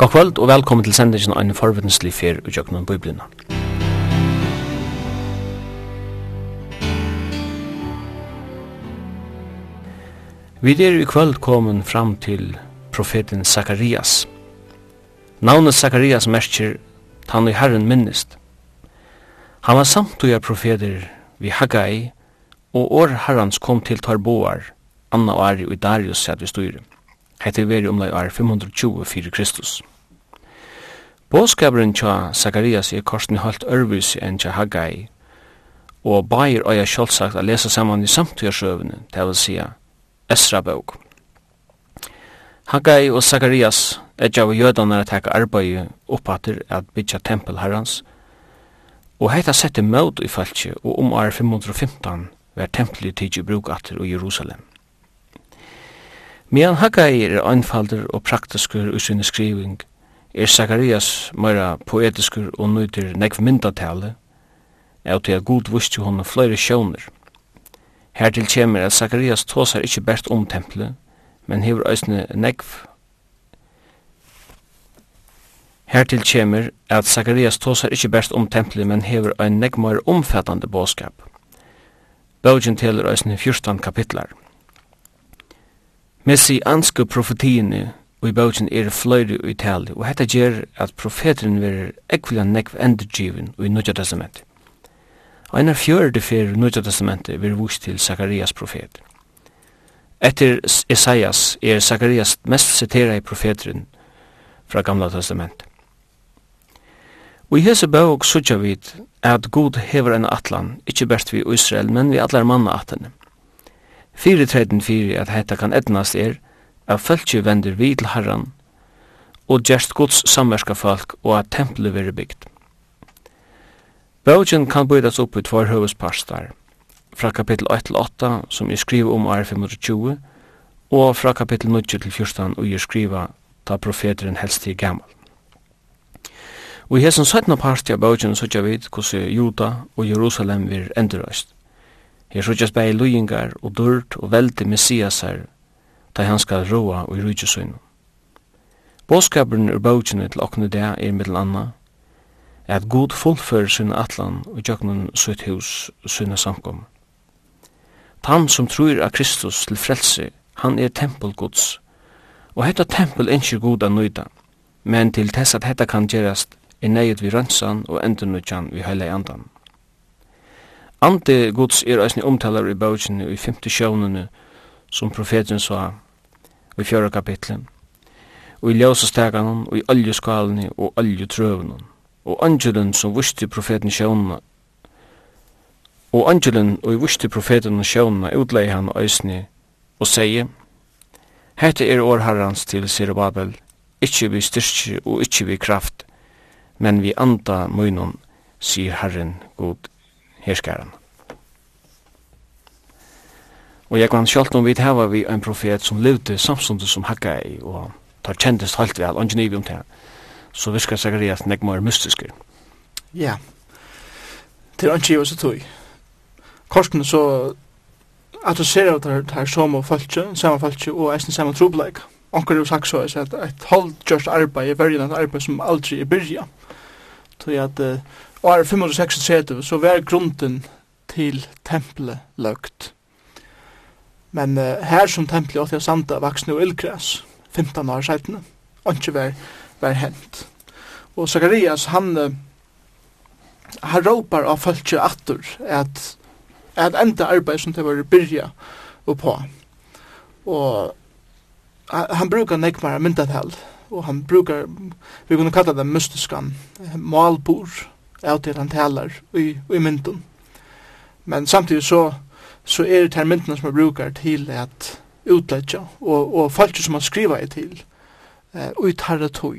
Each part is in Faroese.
God kvöld og velkommen til sendingen av en forvittneslig fyr og jøkken Biblina. Vi er i kvöld kommet fram til profeten Sakarias. Navnet Sakarias merker han i Herren minnist. Han var samtøya profeter vi Haggai og år Herrans kom til Tarboar, Anna og Ari og Darius sett vi styrer. Hette veri omlai år 520 fyrir Kristus. Båskaperen tja Zakarias er korsen halt ørvis enn tja Haggai, og bair og jeg sjølvsagt a lesa saman i samtidarsøvene, det vil sija Esra bók. Haggai og Sakarias er av jødanar at teka arbeid oppater at bytja tempel herrans, og heita sette mød i falskje, og om år 515 var tempelet tidsi brukater i Jerusalem. Medan Haggai er einfaldur og praktiskur i sinne skriving, er Zacharias meira poetiskur og nøytir nekv myndatale, av til at Gud vusti honom flere sjónir. Hertil kjemur at Zacharias tåsar ikkje bært om tempelet, men hefur æsne nekv. Hertil kjemur at Zacharias tåsar ikkje bært om tempelet, men hefur ein nekv meir omfattande båskap. Bøgjen telur æsne 14 kapitlar messianske profetiene og i bøkjen er fløyre i tali og hetta gjer at profeteren verer ekvila nekv endurgiven og i Nudja testament. Og einar fjörde fyrir Nudja testament verer vust til Zakarias profet. Etter Esaias er Zakarias mest citera i profeteren fra Gamla testament. Og i hese bøk sutja vid at god hever en atlan, ikkje best vi Israel, men vi atlar manna atlanne. Fyretreden fyrir at hetta kan etnast er at fölkje vender vi til Herran og gjerst gods samverska folk og at tempelet veri bygd. Bøgjen kan bøydas upp i tvær høvesparstar, fra kapittel 1 til 8 som er skriva om år 520 og fra kapittel 9 til 14 og er skriva ta profeteren helst til gammal. Og i hesson 17. parti av bøgjen sotja vid hos Juda og Jerusalem vir endurøyst. Her sjúkjast bæði lujingar og durt og veldi messiasar, ta han skal roa og i rujtjusøynu. Båskaperen ur bøkjene til okkne det er mittel anna, at god fullfører sin atlan og jöknun sutt hus sinne samkom. Tan som trur av Kristus til frelse, han er tempelgods, og hetta tempel innskir god an nøyda, men til tess at hetta kan gjerast er nøyet vi rønsan og endurnøytjan vi høyla i andan. Ante Guds er eisne omtalar i bøkjen i 50 sjånene som profeten sa i fjøra kapitlen. og i ljøsesteganen og i oljeskalene og oljetrøvene og angelen som vusti profeten sjånene og angelen og i vusti profeten sjånene utlei han eisne og sier Hette er årharrans til Sirababel, ikkje vi styrkje og ikkje vi kraft, men vi anda munnen, sier Herren god herskaren. Og jeg kan sjalt om vi hava vi en profet som levde samstundet som Haggai, og tar kjendest halt vel, og ikke om det. Så virkar Zacharias nek mer mystiske. Ja, det er ikke jo så tog. Korsen så at du ser at det er som og falskje, samme falskje, og eisen samme trobleik. Onker jo sagt så, at et halvt gjørst arbeid er vergen et arbeid som aldri er byrja. Tog at uh, år 536 så var grunden til tempelet løgt. Men uh, her som tempelet åtte av sanda vaksne og ildgræs, 15 år seitene, ikke var, var hent. Og Zacharias, han, uh, han råpar av følge atter at, at enda arbeid som det var byrja og på. Og han brukar nekmar myndatal, og han brukar, vi kunne kalla det mystiskan, malbor, av til han talar i, i mynden. Men samtidig så, så er det her myndene som man brukar til at utleggja, og, og folk som man skriva i til, eh, ut i tarra tog,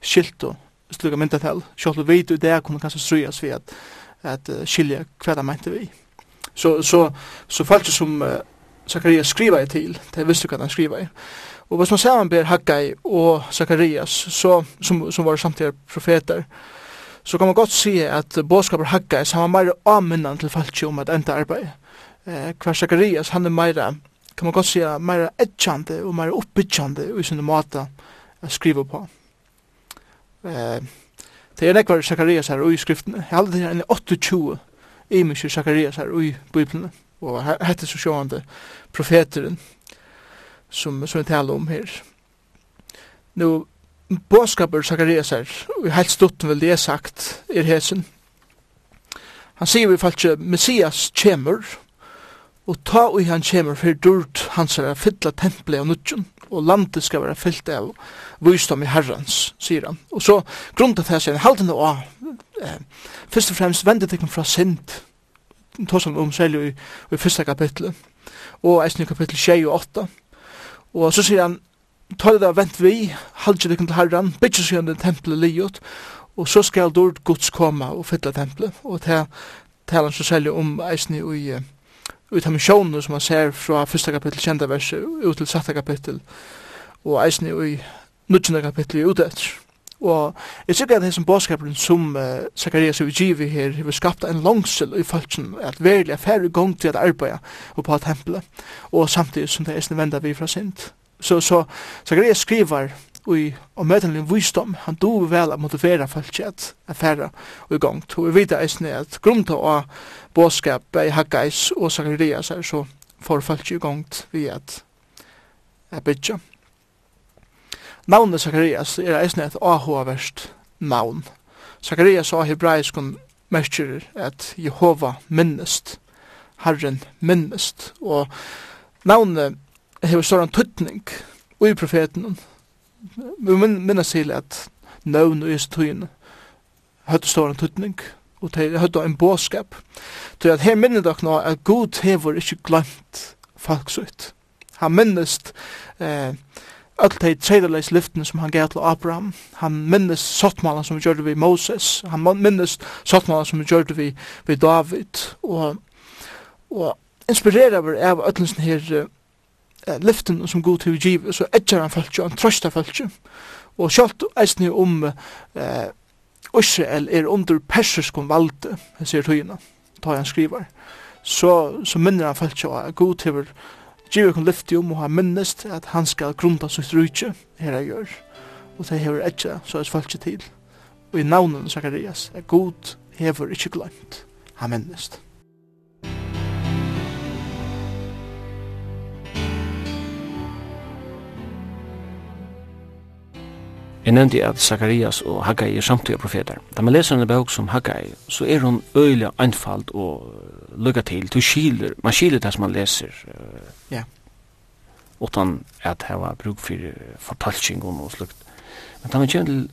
skilt og slukka myndatel, sjalt og veit og det kunne kanskje strøyas vi at, at uh, skilja hva det mente vi. Så, så, så folk som uh, Zacharias skriva i til, det visste hva han skriva i. Og hvis man ber Haggai og Zacharias, så, som, som var samtidig profeter, så kan man godt si at bådskaper Haggais, han var mer avminnan til falskje om at enda arbeid. Eh, hver Sakarias, han er mer, kan man godt si, mer edgjande og mer oppbyggjande i sin måte å skrive på. Eh, det er nekvar Sakarias her og i skriftene. Jeg halde det her enn 28 imiske mykje Sakarias her og i Bibelene. Og hette så sjående profeteren som, som vi taler om her. Nå, Båskaper Zacharias her, og helt stort vil det sagt, er hesen. Han sier vi falske, Messias kjemur, og ta ui han kjemur fyrir durt hans er fylla tempelet av nudjun, og landet skal være fyllt av vysdom i herrans, sier han. Og så grunnt til det sier han, halden og av, først og fremst vendet ikke fra sind, tog som omselig i, i første kapittel, og eisen i kapittel 6 og 8, og så sier han, tar det vent vi, halde det til herran, bytje seg under tempelet liot, og så skal dord gods koma og fylla tempelet, og det taler så særlig om eisen i ut av misjonen som man ser fra første kapittel, kjenta verset, ut til satte kapittel, og eisen i nudgjende kapittel i utet Og jeg sikker at det som bådskaperen som uh, Zakarias og Givi her har skapt en langsel i falsen at verilig er færre gong til at arbeida og på tempelet og samtidig som det er venda vi fra sint så, så, så Greer skriver i og en visdom, han dover vel at motivera folk at affæra og i gang. Og vi vet eisne at grunnt av bådskap i Haggais og Sakarias er så for folk i gang vi at er bytja. Navnet Sakarias er eisne et ahoverst navn. Sakarias og hebraiskon merker at Jehova minnest, Herren minnest, og navnet hever sånn tøtning i profeten. Vi minna til at nøvn og jesu tøyene stor en tøtning, og det høyde en båskap. Så at her minner dere nå at god hever ikke glemt folksutt. Han minnest eh, öll de tredeleis lyften som han gav til Abraham. Han minnes sottmalen som vi gjorde vi Moses. Han minnes sottmalen som vi gjorde vi, vi David. Og, og inspirerer vi av öllens her lyften som god til giv, så edger han fölkje, han trøsta fölkje. Og sjalt eisne om eh, Israel er under persiskum valde, han sier tøyina, ta han skriver, så, så minner han fölkje at god til giv kon lyftium, og han minnest at han skal grunda sitt rujtje, her han gjør, og det hever edger, så er fölkje til. Og i navnen Zacharias, er god hever ikkje glemt, han minnest. Jeg nevnte at Zacharias og Haggai er samtidig profeter. Da man leser en bok som Haggai, så er hun øyelig anfallt og lukka til. Du skiler, man skiler det som man leser. Ja. Uh, Utan at det var bruk for fortalsing og slukt. Men da man kommer til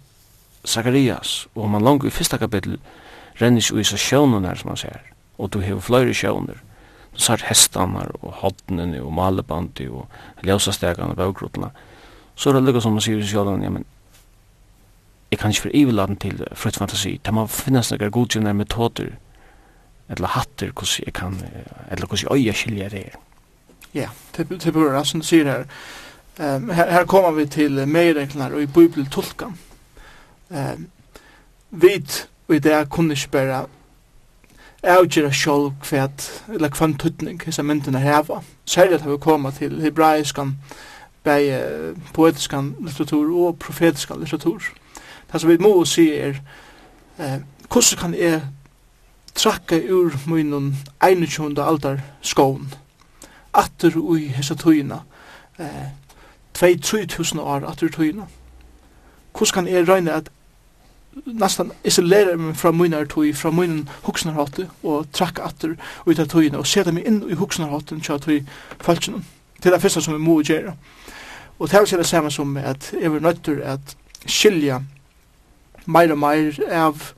Zacharias, og man langer i første kapittel, renner ikke i seg sjøvnene som man ser. Og du har flere sjønner. Du ser hestene og hodnene og malebandet og ljøsastegene og bøkrotene. Så er det lukka som man sier i sjøvnene, ja, men jeg kan ikke være iveladen til frutt fantasi. Det må finnes noen godgjørende metoder, eller hatter, hvordan jeg kan, eller hvordan jeg øye skilje det er. Ja, til Burra, som du sier her, um, her, her kommer vi til meireglene og i bibeltolkan. Um, vit, og i det kunne ikke bare avgjøre selv hva, eller hva en tøtning disse myndene heva. Særlig at vi kommer til hebraiskan, bæg poetiskan litteratur og profetiskan litteratur det som vi må si er, eh, hvordan kan jeg trakka ur munnen 21. aldar skån, atter ui hessa tøyina, eh, 2-3 år atter tøyina. Hvordan kan jeg røyne at nästan isolera mig från mina tog, från min huxnarhatte och trakka atter ut av togina och sätta mig in i huxnarhatten så att vi falskar Det är det första som vi må göra. Och det här är det samma som att jag var nötter att skilja meir og meir av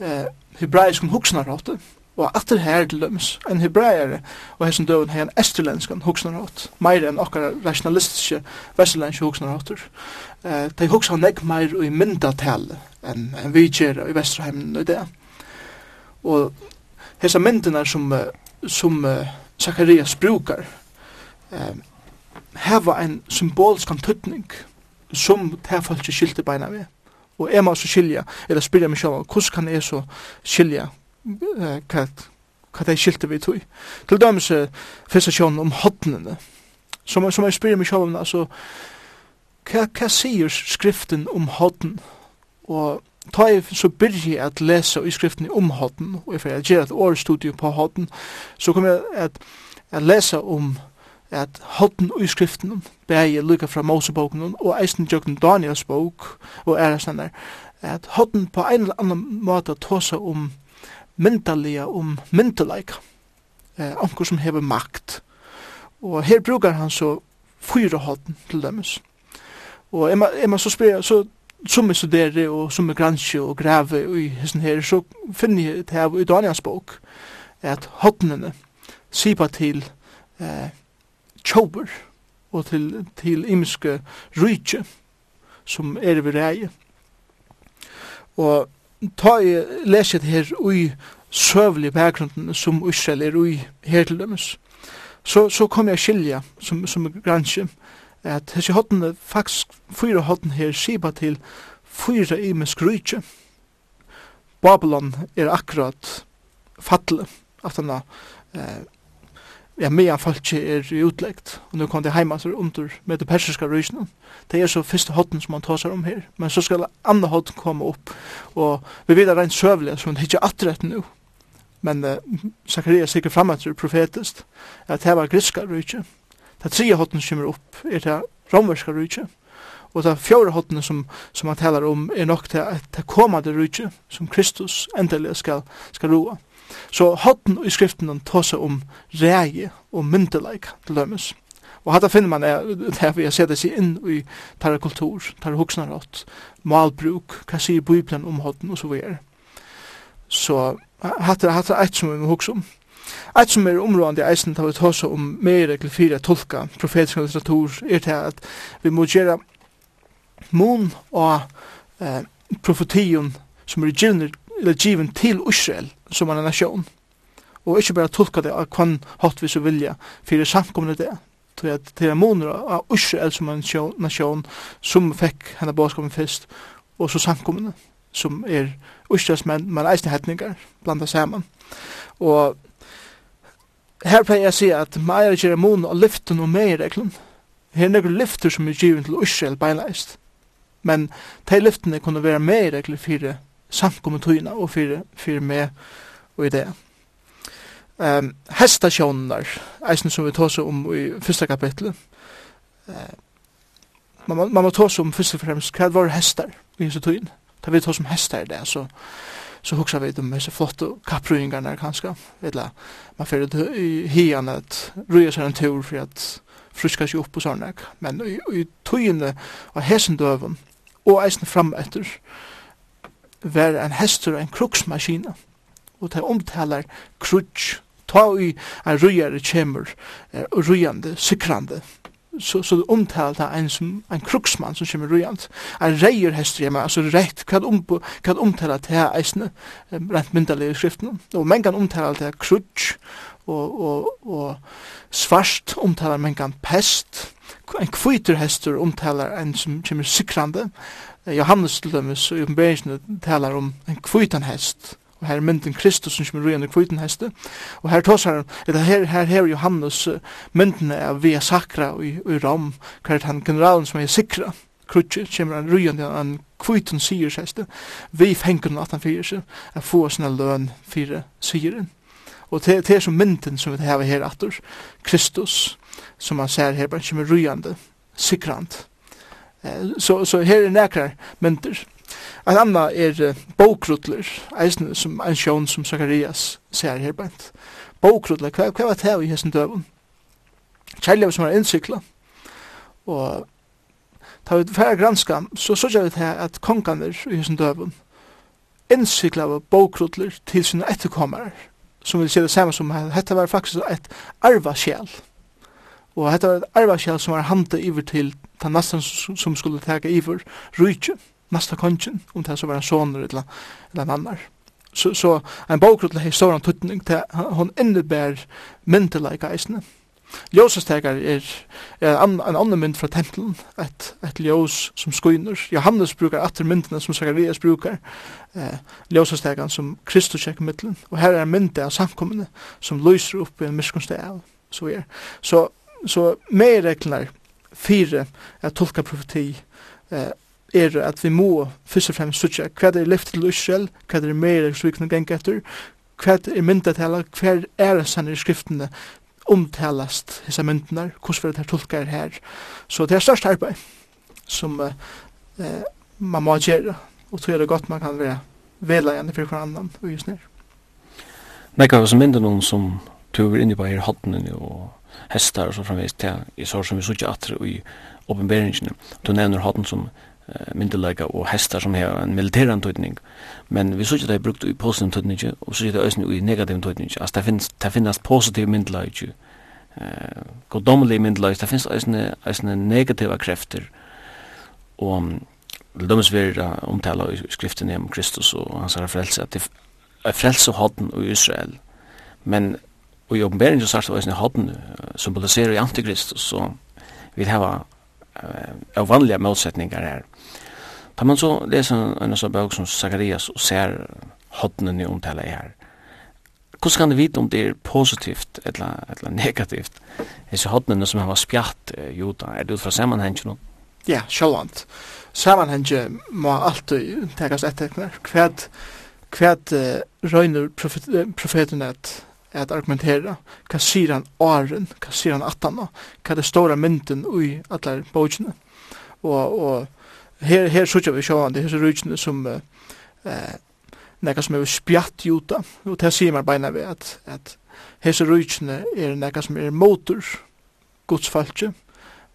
eh, hebraisk huksnaråte, og atter her til dømes, en hebraiere, og hessen døven hei en esterlenskan huksnaråt, meir enn okkar rationalistiske vestlænske huksnaråter. Eh, de huksa nek meir og i myndatale enn en vi kjera i Vesterheimen og det. Og hessa myndina som, som uh, Zacharias brukar, eh, heva en symbolsk antutning som det folk skilte beina med og jeg må så skilja, eller spyrja meg sjálf, hvordan kan jeg så skilja uh, hva, hva det er skilte vi tog? Til dømes uh, fyrsta sjån om hodnene, som, som jeg spyrja meg sjálf, altså, hva, hva sier skriften om hodn? Og ta jeg så byrje at lesa i skriften om hodn, og jeg fyrir at gjøre et årstudium på hodn, så kommer jeg at, at lesa om hodn, at hotten i skriften, bæge lykka fra Moseboken og eisen jøkken Daniels bok og ærestannar, at hotten på en eller annan måte tåsa om myndalega, om myndeleika, eh, anker som hever makt. Og her brukar han så fyra hotten til dømes. Og er man, man så spyrir, så som er studerer og som er granskje og grave og i hessen her, så finner jeg det her i Daniels bok, at hotnene sipa til eh, tjober og til, til imiske rydtje som er ved reie. Og ta i leset her ui søvlig bakgrunden som Israel er ui her til dømes, så, så kom jeg skilja som, som granskje at hese hotten, faktisk fyra hotten her sipa til fyra imisk rydtje. Babylon er akkurat fatle, at han eh, ja, mer folk er utlegt. og nå kom det heima så under med det persiska rysene. Det er så første hotten som man tar om her, men så skal andre hotten komme opp, og vi vet at det er en søvlig, så det er ikke atrett nå. Men uh, Zacharias sikker frem etter profetist, at det var griska rysene. Det tre hotten som kommer opp, er det romverska rysene. Og det fjore hotten som, som man talar om er nok til at det kommande rysene som Kristus endelig skal, skal roa. Så hotten i skriften tåser om reie og myndeleik til dømes. Og hatt finner man er, det vi har sett seg inn i tarra kultur, tarra hoksnarått, malbruk, hva sier Bibelen om hotten og så videre. Så hatt er eit som vi må hoksa om. Eit som er områdande i eisen tar vi tåsa om mer eller fire tolka profetisk litteratur er til at vi må gjøre mån og eh, profetien som er given, til Israel som en nation. Og ikke bare tolka det av kvann hatt vi så vilja fyrir samkomne det. Til at det er måneder av Israel som en nation som fikk henne bådskapen først og så samkomne som er Israels menn, men eisne hetningar blanda saman. Og her pleier jeg å si at meir ikke er mån og lyften og meir reglen. Her er nekker lyfter som er givet til Israel beinleist. Men de lyftene kunne være meir regler fyrir samkommetøyna og fyrir, fyrir med og i det. Um, hestasjónar, eisen som vi tås om i fyrsta kapitlet, uh, man, man, må tås om fyrst og fremst hva var hestar i hese tøyn. Da vi tås om hestar i det, så så huxar vi de hese flotte kappröingarna kanska, eller man fyrir i hian at röja seg en tur for at fruska sig upp och sånt men i, i tøyene og hessen døven og eisen fram etter var en hester og en kruksmaskina. Og det omtalar krutsk. Ta i en rujare kjemur, rujande, sikrande. Så, så det omtalar en, som, en kruksmann som kjemur rujande. En reier hester, men altså rett, kan, om, kan omtala til her eisne, rent i skriften Og men kan omtala til her krutsk, og, og, og svart omtalar men kan pest. En kvitur hester omtalar en som kjemur sikrande, Johannes til dømes i oppenberingen talar om en kvitan hest. Og her er mynden Kristus som kommer under kvitan heste. Og her tås han, her, her her Johannes mynden av via sakra i, i Rom, hver han generalen som er sikra. Krutje, kommer han rujande en kvitan sier heste. Vi fengen at han fyrir seg, er få sina løn fyrir sieren. Og det, det er som mynden som vi har her atur, Kristus, som han ser her, bare kommer rujande, sikrant. Så, så her er nekrar myndir. En anna er bokrutler, eisne som en sjån som Sakarias ser her bænt. Bokrutler, hva, hva var det i hessen døven? Kjærlev som er innsykla, og ta vi færre granska, så sørger vi til at konganer i hessen døven innsykla av bokrutler til sine etterkommar, som vil se det samme som at dette var faktisk et arva sjæl, og dette var et arva sjæl som var handa iver til ta nastan som skulle taka iver rujtje, nasta kongen, om det så var en soner eller, eller en annar. Så, så en bokrutle har hon antutning til hon innebär myndelaika eisne. Ljósastekar er, er an, en annan mynd fra tempelen, et, et ljós som skuiner. Johannes brukar atter myndene som Sakarias brukar, eh, ljósastekaren som Kristus tjekk middelen, og her er mynd av samkommende som lyser opp i en miskunnsteg av. Så, er. så, så med regler fire er tolka profeti eh, er at vi må først og fremst sutja hva er lyft til Israel, hva er mer som vi kan genge etter, hva er myndatala, hva er sann i skriftene omtalast hessa myndnar, hvordan vil det tolka er her. Så det er størst arbeid som eh, man må gjøre, og tror jeg det er godt man kan være velagande for hver annan og just nær. Nei, hva som mynden som du inn i bare hattene og hestar og så framvis til i sår som vi sutja atre i oppenberingene. Du nevner hatten som uh, myndelega og hestar som har en militær tøytning, men vi sutja det er brukt i positiv tøytning og sutja det òsne i negativ tøytning, altså det finnes, det finnes positiv myndelega uh, godomlig myndelega, det finnes òsne, òsne negativa krefter og vi er omtala i skriften om Kristus og hans herre frelse, at det er frelse hodden i Israel, men og i åpenberingen så er det hodden symboliserer i antikrist, så vi hava uh, vanliga målsättningar här. Tar man så läser en sån bok som Zacharias och ser hodnen i omtalet här. Hur kan du veta om det är positivt eller, eller negativt? Det är så hodnen som har spjatt uh, juda. Är det ut utifrån sammanhängen? No? Ja, självant. Sammanhängen må alltid tagas efter kvad kvad uh, röjner profet, profeten att at argumentera, hva sier han åren, hva sier han attan, hva er det stora mynden ui atler bøkene. Og, og her, her sutja vi sjående, her rujtene som eh, nekka som er spjatt juta, og det sier man beina vi at, at hese rujtjene er nekka som er motor, godsfaltje,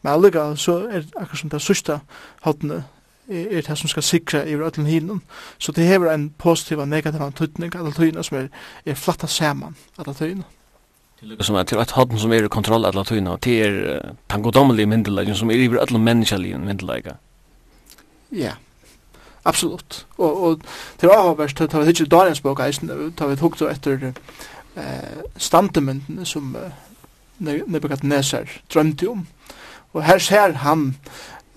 men allega så er akkur som det sista hotne er det som skal sikra i öllum hinum. Så det hever en positiv og negativ antydning av tøyna som er, er flatta saman av tøyna. Det lukkar som er til at hodden som er i kontroll av tøyna, det er tangodommelige myndelægen som er i öllum menneskelige myndelæga. Ja, absolutt. Og, og til avhåpers, tar vi ikke dagens bok eisen, tar vi hukt etter eh, standemyndene som eh, Nebuchadnezzar drømte om. Og her ser han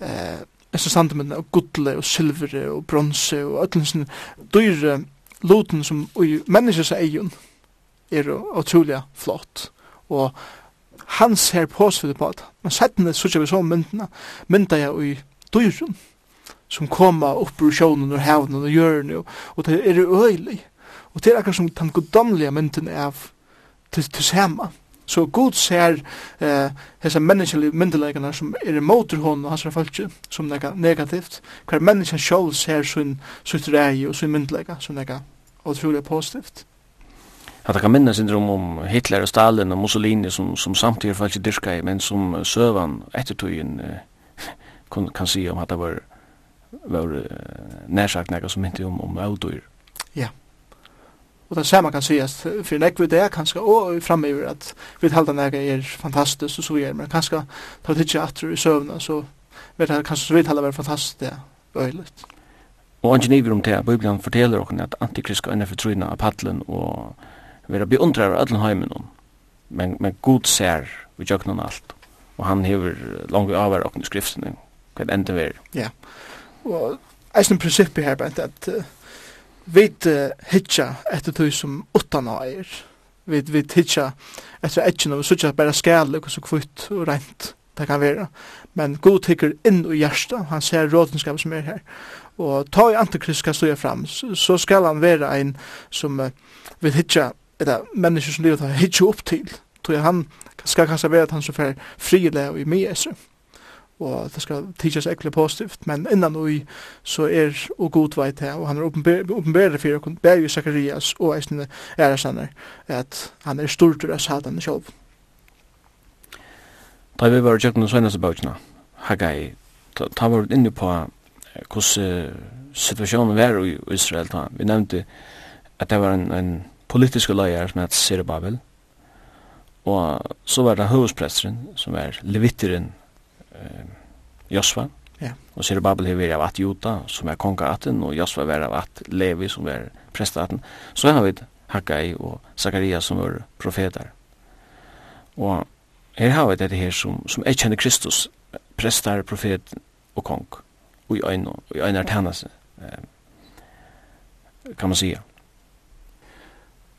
eh, dessa sandmenn av gudle og silvere og bronse og öllum sin dyre loten som i menneskes eion er utrolig flott. Og han ser påsvide på det men settene sutja vi så myndina mynda jeg i dyren som koma upp ur sjónun og havnen og hjørne og, og det er øylig og det er akkur som den guddomlige myndin av til, til saman Så god ser eh, hessa menneskelige myndelegene som er imot hon og hans folk som nega negativt. Hver menneske sjål ser sin sitt rei og sin myndelega som nega utrolig positivt. Att jag kan minnas inte om Hitler och Stalin och Mussolini som, som samtidigt var inte men som sövan eh, kan, kan säga om att det var, var närsagt något som inte om, om avdör. Ja. Yeah. Og det samme kan sies, for nek vi det er kanskje, og framöver at vi halda nek er fantastisk og så er, men kanskje ta det ikke atter i søvna, så vet jeg kanskje så vi halda være fantastisk det øyligt. Og han niver om det, Bibelen forteller okken at antikrist skal innenfor tryna av paddelen og være beundrar av ödlen heimen men, men god ser vi jøknan alt, og han hever langt avvær okken i skriftene, hva det enda vi Ja, og eisen prinsippet her, at, at uh, vi hitja etter tog som utan eier. Vi, vi hitja etter etjen og vi sutja bare skale og så kvitt og rent det kan være. Men god tykker inn i hjersta, han ser rådenskap som er her. Og ta i antikrist skal stå fram, så skal han være en som uh, vil hitja, eller mennesker som livet har hitja opp til. Tror jeg han skal kanskje være at han så fer frile og i mye eser og det skal tidsas ekkert positivt, men innan ui så er og god vei til, og han er åpenbærer for å bære Zacharias og eisne æresander, at han er stortur av satan sjálf. Da vi var tjekkene og søgnes bøkene, Haggai, da var vi inne på hvordan situasjonen var i Israel. Ta. Vi nevnte at det var en, en politisk leier som heter Sirababel, og så var det høvespresteren, som var levitteren Josva. Ja. Og Zerubabel har vært av at Jota, som er konga atten, og Josva var av at Levi, som är prestaten. Så har vi Hagai og Zakaria, som var profeter. Og her har vi dette her som, som er kjenner Kristus, prestar, profet og kong, og i øyne, og i øyne er eh, kan man sige.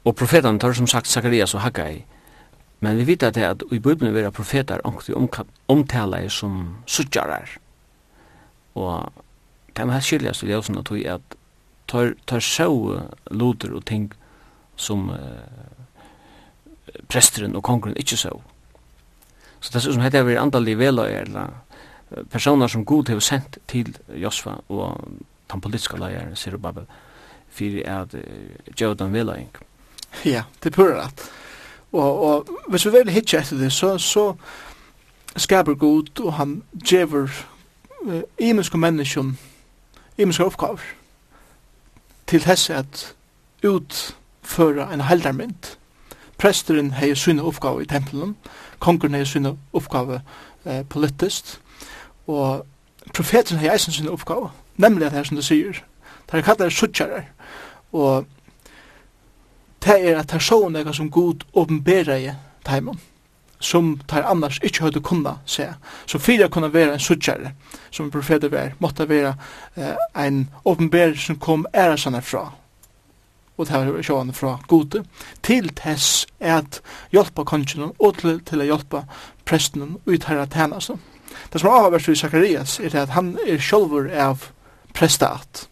Og profetene tar som sagt Zacharias og Haggai, Men vi vet at det at i Bibelen vera profetar omkring omtala som suttjarar. Og det er skiljas i ljósen at vi at tar, tar sjå loder og ting som uh, presteren og kongren ikkje sjå. Så det er som heter vi andalig veløyer, eller personer som god har sendt til Josfa og den politiska leieren, Sirubabel, for at uh, gjør den veløying. Ja, det er purrat. Og, og hvis vi vil hitje etter det, så, så skaper god, og han djever uh, imenske menneskjum, imenske oppgaver, til hess at utføra en heldarmynd. Presteren hei sinne oppgave i tempelen, kongren hei sinne oppgave eh, politisk, og profeten hei eisen sinne oppgave, nemlig at det er som du sier, det er kallar suttjarar, og det er at det er sånn som god åpenberer i teimen, som tar annars ikke høyde kunna se. Så fyrir kunne være en suttjare, som profeter var, måtte være eh, en åpenberer som kom æresene fra, og det er sjåan fra gode, til tess at hjelpa kongen og til, til å hjelpa presten ut at tænasen. Det som er avhverst i Zacharias er at han er sjolver av prestat.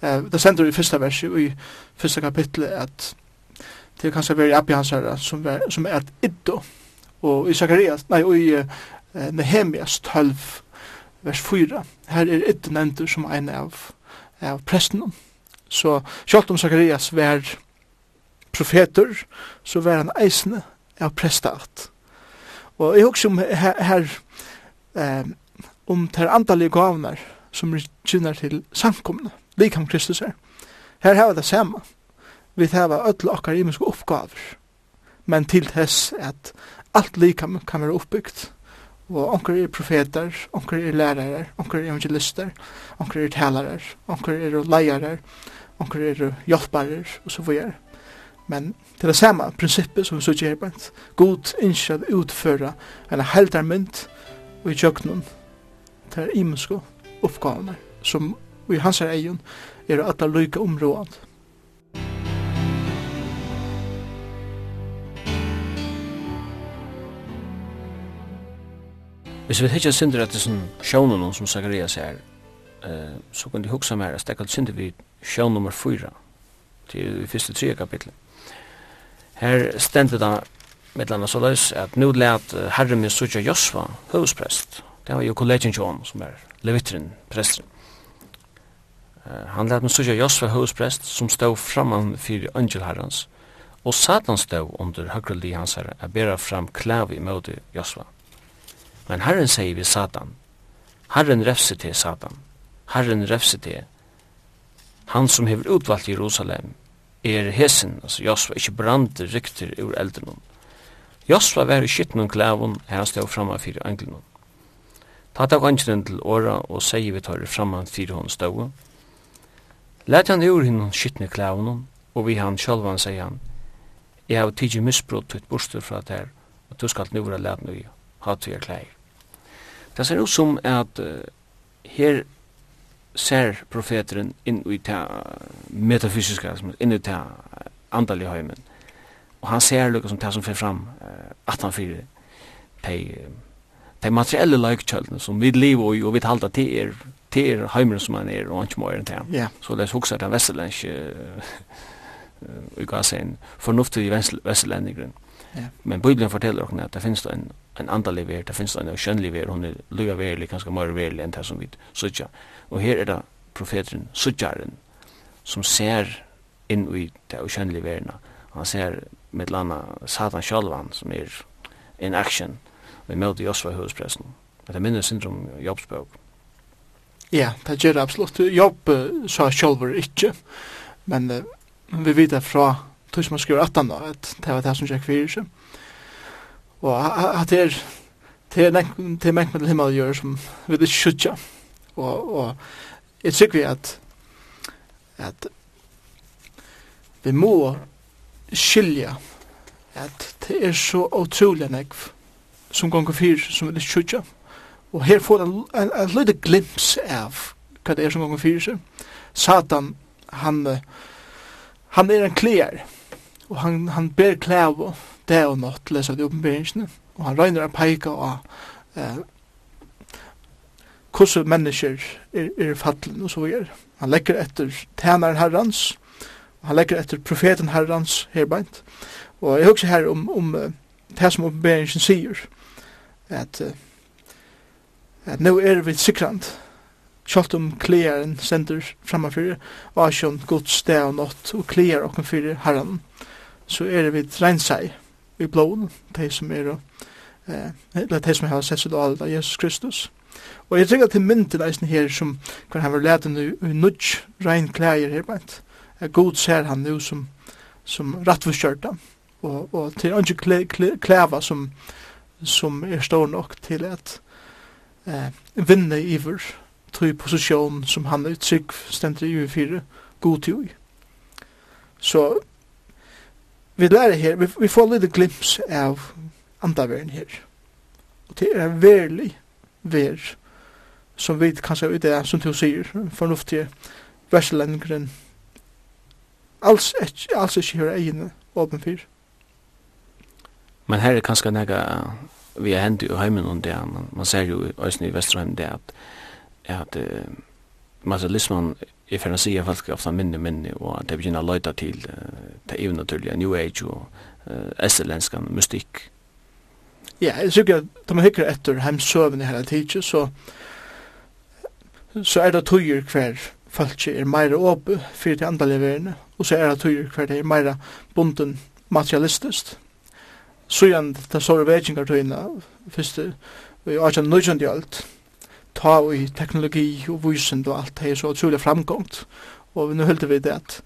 Eh, det sender vi i første vers i første kapitlet at det kanskje veri Abbi Hansara som, var, som er et iddo. Og i Sakarias, nei, og i uh, Nehemias 12, vers 4, her er iddo nevnt som en av, av presten. Så sjálft om Sakarias var profeter, så var han eisne av prestat. Og jeg husker om her, her eh, om ter antallige gavner som kynner til samkomne, likam Kristus her. Her har det samme vi hava öll okkar imiske uppgavur. Men til tess at alt lika kan være uppbyggt. Og onker er profeter, onker er lærarar, onker er evangelister, onker er talarar, onker er leiarar, onker er hjelparar, og så videre. Men til det samme prinsippet som vi så gjør bant, god innskjad utføre en heldarmynd og i tjøknun til imenske oppgavene som i hans er egen er at det lykke området. Hvis vi hittar synder at det sånn sjånen som Zacharias er, eh, så kan du hugsa mer at stekkalt synder vi sjån nummer 4 til det første tre kapitlet. Her stendte det med landa så løs at nu let herre min sutja Josva, høvesprest. Det var jo kollegien John som er levitrin, presten. Uh, han let min sutja Josva, høvesprest, som stod framan fyrir angel herrans, og Satan stod under høgreldi hans herre, a bera fram klavi møte Josva. Josva Men Herren sier vi Satan. Herren refse til Satan. Herren refse til. Han som hever utvalgt Jerusalem er hesen, altså Josva, ikkje brande rykter ur eldenon. Josva var i skytten og klævun, her han stod framme fyrir englenon. Ta tak angelen til åra og sier vi tar framme fyrir hon stod. Læt han ur hinn skyttne klævun, og vi han sjálvan sier han, Jeg har tidsi misbrott et bostur fra der, og du skal nu være læt nu, Ha til jeg klær. Det ser ut som at uh, her ser profeteren inn i det metafysiska, inn i det andalige heimen. Og han ser lukka som det som fyrir fram uh, at han fyrir de, de materielle laikkjøldene som vi lever i og vi halda til er til er heimeren som han er og han ikke må er enn til yeah. Så det er hoksa den vestlendske uh, uh, fornuftig vestlendingren. Yeah. Men Bibelen forteller oss at det finnes en en andalig ver, det finnes en skjønnelig ver, hun er luga verlig, ganska mer verlig enn det som vi sutja. Og her er det profeteren, sutjaren, som ser inn i det skjønnelig verna. Han ser med landa Satan Shalvan, som er in action, vi møter Josva høvespressen. Det minner syndrom jobbsbøk. Ja, det gjør det absolutt. Jobb sa Shalvar inte, men vi vet fra tog som han skriver at han da, at det var det som jeg fyrir seg. Og at det er det er mek med til himmel gjør som vi det skjutja. Og, og jeg tykker vi at at vi må skilja at det er så utrolig nek som gonger fyr som vil skjutja. Og her får en, en, en lite glimps av hva det er som gonger fyr seg. Satan, han, han er en klær, og han, han ber klær og det og nått lesa de oppenberingsene, og han regner en peika av eh, hvordan mennesker er, er fattelen og så videre. Han legger etter tænaren herrans, han legger etter profeten herrans herbeint, og jeg husker her om, om det som oppenberingene sier, at, at nå er vi sikrant, Kjalt om klearen sender framafyrir, og asjon gods steg og nått, og klear okken fyrir herran, så er vi reinsei, i blåen, de som er eh, eller de som har sett seg av Jesus Kristus. Og jeg trenger til mynden eisen her som kan han var leden i, i nudj, rein klæger her bænt. God ser han nu som, som rattforskjørta, og, og til andre klæ, klæ, klæva som, som er stor nok til at eh, vinne iver tog posisjon som han er trygg stendt i ufire god tog. Så vi lærer her, vi, vi får litt glimps av andaveren her. Og det er verlig ver, som vi kanskje ut det, som du sier, fornuftige verselendingren, alls ikke, alls ikke hører egne åpen fyr. Men her er kanskje nega vi er hendt i heimen om det, man, man ser jo i Øysten i Vesterheim det at, at uh, materialismen jeg å si at folk er ofte minne minne, og at jeg begynner å løyta til uh, det er naturlige New Age og uh, esselenskan mystikk. Ja, jeg synes at da man hikker etter hemsøvende hele tiden, så, så er det tøyer hver folk er meira åpe for de andre leverende, og så er det tøyer hver det er meira bunden materialistisk. Så igjen, det så er vekingartøyene, første, og jeg har ikke nødvendig alt, ta i teknologi og vysen og alt det er så utrolig framgångt. Og nu hølte vi det at,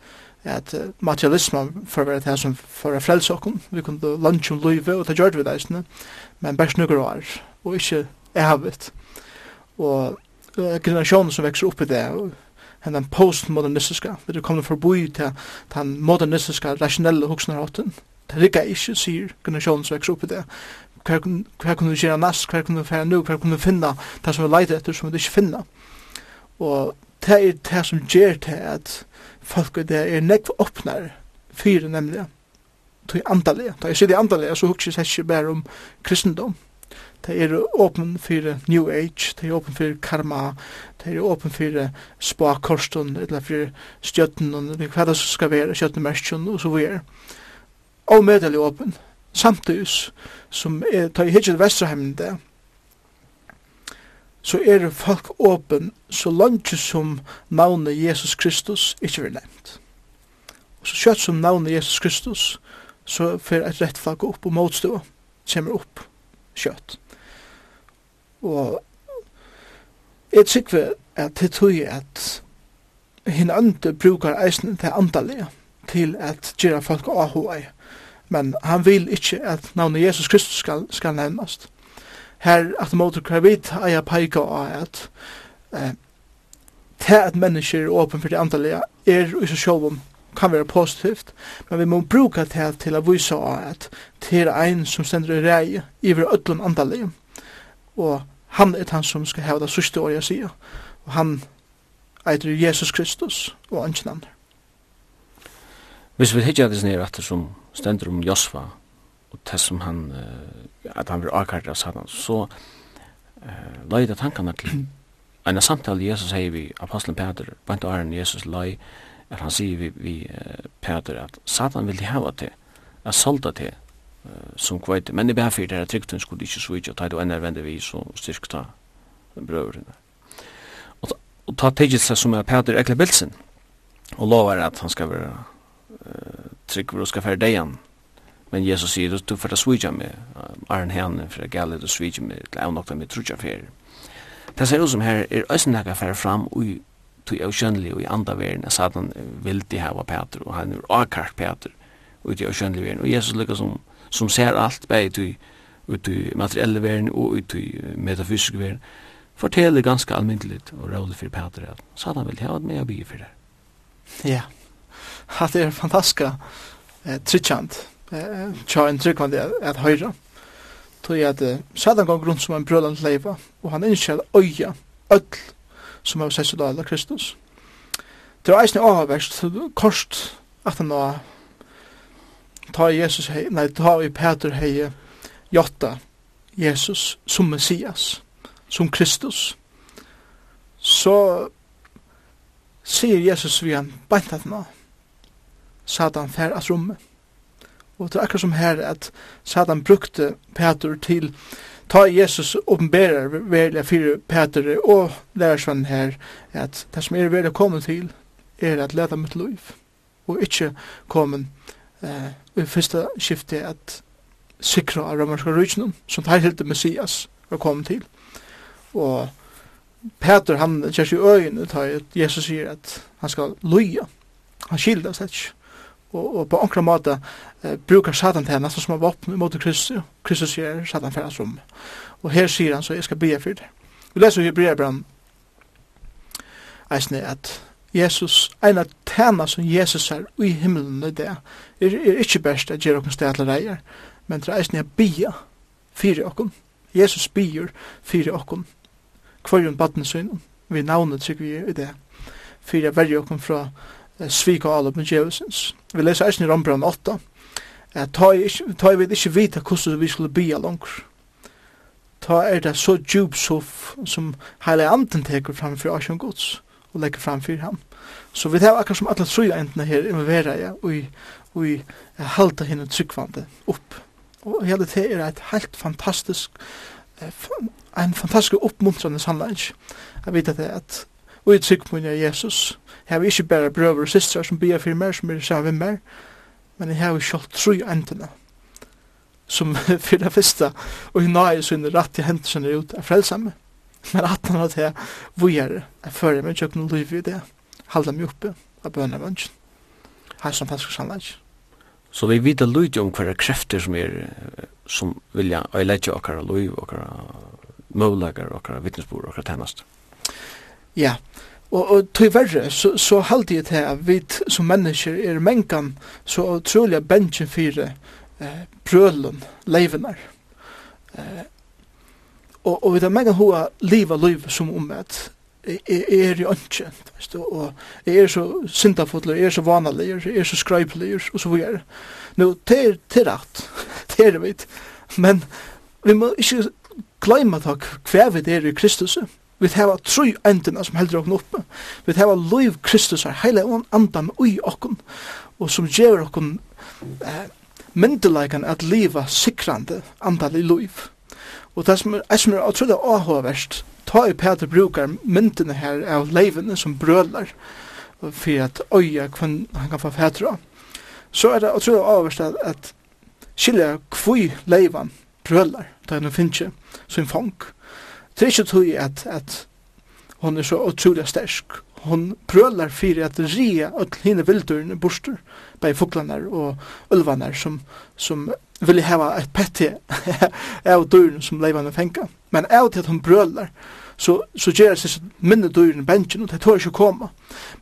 at materialismen for å være det som for å frelse oss. Vi kunne lunge om livet, og det gjør vi det, men bare snukker år, og ikke er havet. Og generasjonen som vekser opp i det, enn den postmodernistiska, vi er kommet forbi til den modernistiska, rasjonelle hoksnerhatten. Det rikker ikke, sier generasjonen som vekser opp i det hva hver kunne vi gjøre næst, hva kunne du fære nu, hva kunne du finna det som vi leiter etter, som vi ikke finna. Og det er det som gjør det at folk det er nekv åpnare fyre nemlig to i andalige. Da jeg sier det andalige, så hukker jeg ikke bare om kristendom. Det er åpen for New Age, det er åpen for karma, det er åpen for spakorsten, eller for stjøtten, eller hva det skal være, stjøttemerskjen, og så videre. Og medelig åpen samtidig som er, tar jeg hittil Vesterheimen det, så er folk åpen så langt som navnet Jesus Kristus ikke er nevnt. Og så kjøtt som navnet Jesus Kristus, så fer et rett flagg opp og motstå, kommer opp kjøtt. Og jeg tykker at det tror jeg at hinn andre brukar eisen til andalega til at gjøre folk avhåa men han vil ikkje at navnet Jesus Kristus skal, skal nevnast. Her at måte kravit eia peika av at eh, til at mennesker er åpen for det andalega er i seg sjálfum kan være positivt, men vi må bruka det til å vise av at det er ein som stender i rei i vår ødlom andalige, og han er han som skal hava det sørste året jeg sier og han eitir Jesus Kristus og ønsken andre. Hvis vi hittar det nere at det som stendur om Josva og det som han uh, at han blir avkart av satan. Så uh, løyda tankene til en samtale Jesus sier vi apostelen Peter bant og æren Jesus løy at han sier vi, vi uh, Peter at satan vil hava til at solda til uh, som kveit men det bæfyr det er trygt hun skulle ikke svitja og tæt og enn er vi så styrkta brøvrene og ta tegit seg som er Peter Ekle Bilsen og lovar at han skal være trygg og skal fære deg Men Jesus sier, du får ta svitja med Arne Hene, for jeg gale du svitja med, til jeg nokta med trutja fyrir. Det ser ut som her er øysen hekka fære fram ui tui au kjønnelig og i andre verden, at Satan vil de hava Peter, og han er akkart Peter, og i kjønnelig verden. Og Jesus lukka som, som ser alt, bei tui ut i materielle verden og ut i metafysiske verden, forteller ganske almindeligt og rådlig for Peter at Satan vil hava at meg og bygge for det. Ja. Yeah at det er fantastiska eh, trykkjant tja en tryggvandi at, at høyra tog at eh, Satan gong rundt som en brøland leiva og han innskjel øya öll som har sett seg av Kristus. Det var eisne avverst korst at han var ta Jesus hei, nei, ta i Peter hei jotta Jesus som Messias som Kristus så sier Jesus vi han beint at nå, Satan fær as rumme. Og det er akkurat som her at Satan brukte Peter til ta Jesus åpenberer velja fire Peter og lærersvann her at det som er velja kommet til er at leta mitt liv og ikkje kommet eh, i første skiftet at sikra av romerska rujtjennom som tar helt Messias var kommet til og Peter han kjers i øyne tar Jesus sier at han skal loja han skildas ikkje og, og på ankra måte eh, brukar Satan til nesten som våpen mot Kristus, Kristus sier Satan for hans rom. Og her sier han så, jeg skal bli for det. Vi leser i brevbrann eisne at Jesus, en av tæna som Jesus er i himmelen i det, er, er ikke best at gjør okkur stedler reier, men det er eisne a bia fyrir okkur. Jesus bier fyrir okkur kvarjun badnesynen, vi navnet sikker vi i det, fyrir verje okkur fra svika all upp med djevelsens. Vi leser eisen i Rambran 8, at ta i vi ikke vita hvordan vi skulle bia langer. Ta er det så djup som heile anden teker framfor Asjon Guds og legger framfor ham. Så vi tar akkurat som alle trøya entene her involverer jeg, og vi halter henne tryggvande opp. Og hele det er et helt fantastisk en fantastisk oppmuntrande sannleik. Jeg vet at det er at vi trygg på Jesus, Jeg har ikke bare brøver og systrar som blir for meg, som er sammen med meg, men jeg har selv tru endene, som for det første, og i nøye så er det rett til hendelsene ut, er frelsa. Men at han har det, hvor er det? jeg fører meg ikke noe liv i det, halda meg oppe, av bønne ønsken. Her som fanns sannleik. Så vi vet lite om hva krefter som er, som vilja øyleggja okkara liv, okkara møvlegar, okkara vittnesbord, okkara tennast. Ja, yeah. Og, og verre, så, så halte jeg til at vi som mennesker er mengan så utrolig at bensin fire eh, brølen, leivene. Eh, og, og vi tar mengan hoa liva liv som om at jeg er jo ikke, veist, og, jeg er så syndafotler, jeg er så vanalig, er så skrøypelig, og så videre. Nå, det er til rett, det er det vidt, men vi må ikke glemme takk hver vi er i Kristus, Vi hava tru endina som heldur okkur oppe. Vi hava loiv Kristus her, heile og andan ui okkur, og som gjer okkur eh, myndeleikan at liva sikrande andan i loiv. Og det som er, er som er utrolig avhåverst, ta i Peter brukar myndene her av leivene som brølar, for at øya kvann han kan få fætra. Så er det utrolig avhåverst at, at skilja kvui leivan brølar, da han finnst som fang, Det er ikke tog at, at hon er så utrolig stersk. Hon prølar fyrir at ria öll hine vildurne borster, bei fuklanar og ulvanar som, som vil hava et petti av dyrene som leivane fenga. Men av til at hon brølar, så, så gjer seg minne dyrene bensjen, og det tør ikke koma.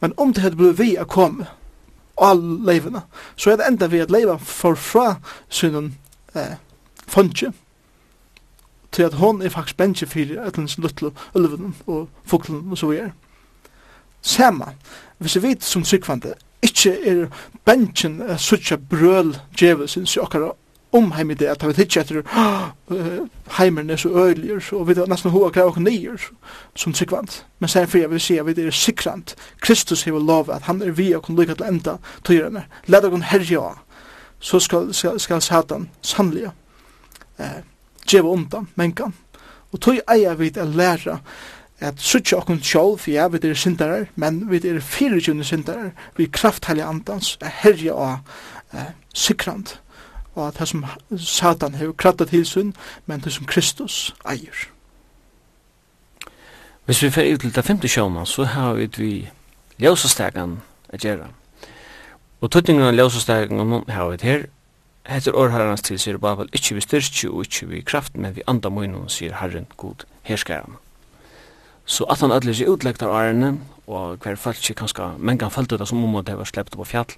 Men om det hadde blivit vi a koma, all leivene, så er det enda vi at leiva for fra synen eh, fondje, til at hon er faktisk bensje fyrir etlens luttlu, ulvun og fuklun og så videre. Sama, hvis vi vet som sykvande, ikkje er bensjen er suttja brøl djevelsins i okkara omheim i det, at vi tidsja etter heimerne så øyliger, og vi er nesten hoa greia okkur nyer som sykvand. Men sen fyrir vi sier at vi er sykrand, Kristus hever lov at han er vi og kun lykka til enda tøyrene, leda kun herja, så skal, skal, skal Satan sannlega eh, djeva undan, mengan. Og tog eier vi til å lære at suttje okkun sjálf, ja, vi er syndarar, men vi er fyrirtjunni syndarar, vi er kraftheilig andans, er herja og eh, sikrand, og at det som Satan hefur kratta til sunn, men det som Kristus eier. Hvis vi fer ut til det femte sjåna, så har vi vi ljósastegan a gjerra. Og tøttingan av ljósastegan, hun har vi her, Hetta orð Herrans til sér Babel ikki við styrki og ikki við kraft, men við anda munum sér Herren Gud herskaran. Så at han allir seg utlegtar ærene, og hver falski kanska mengan falt ut som om det var sleppt på fjall,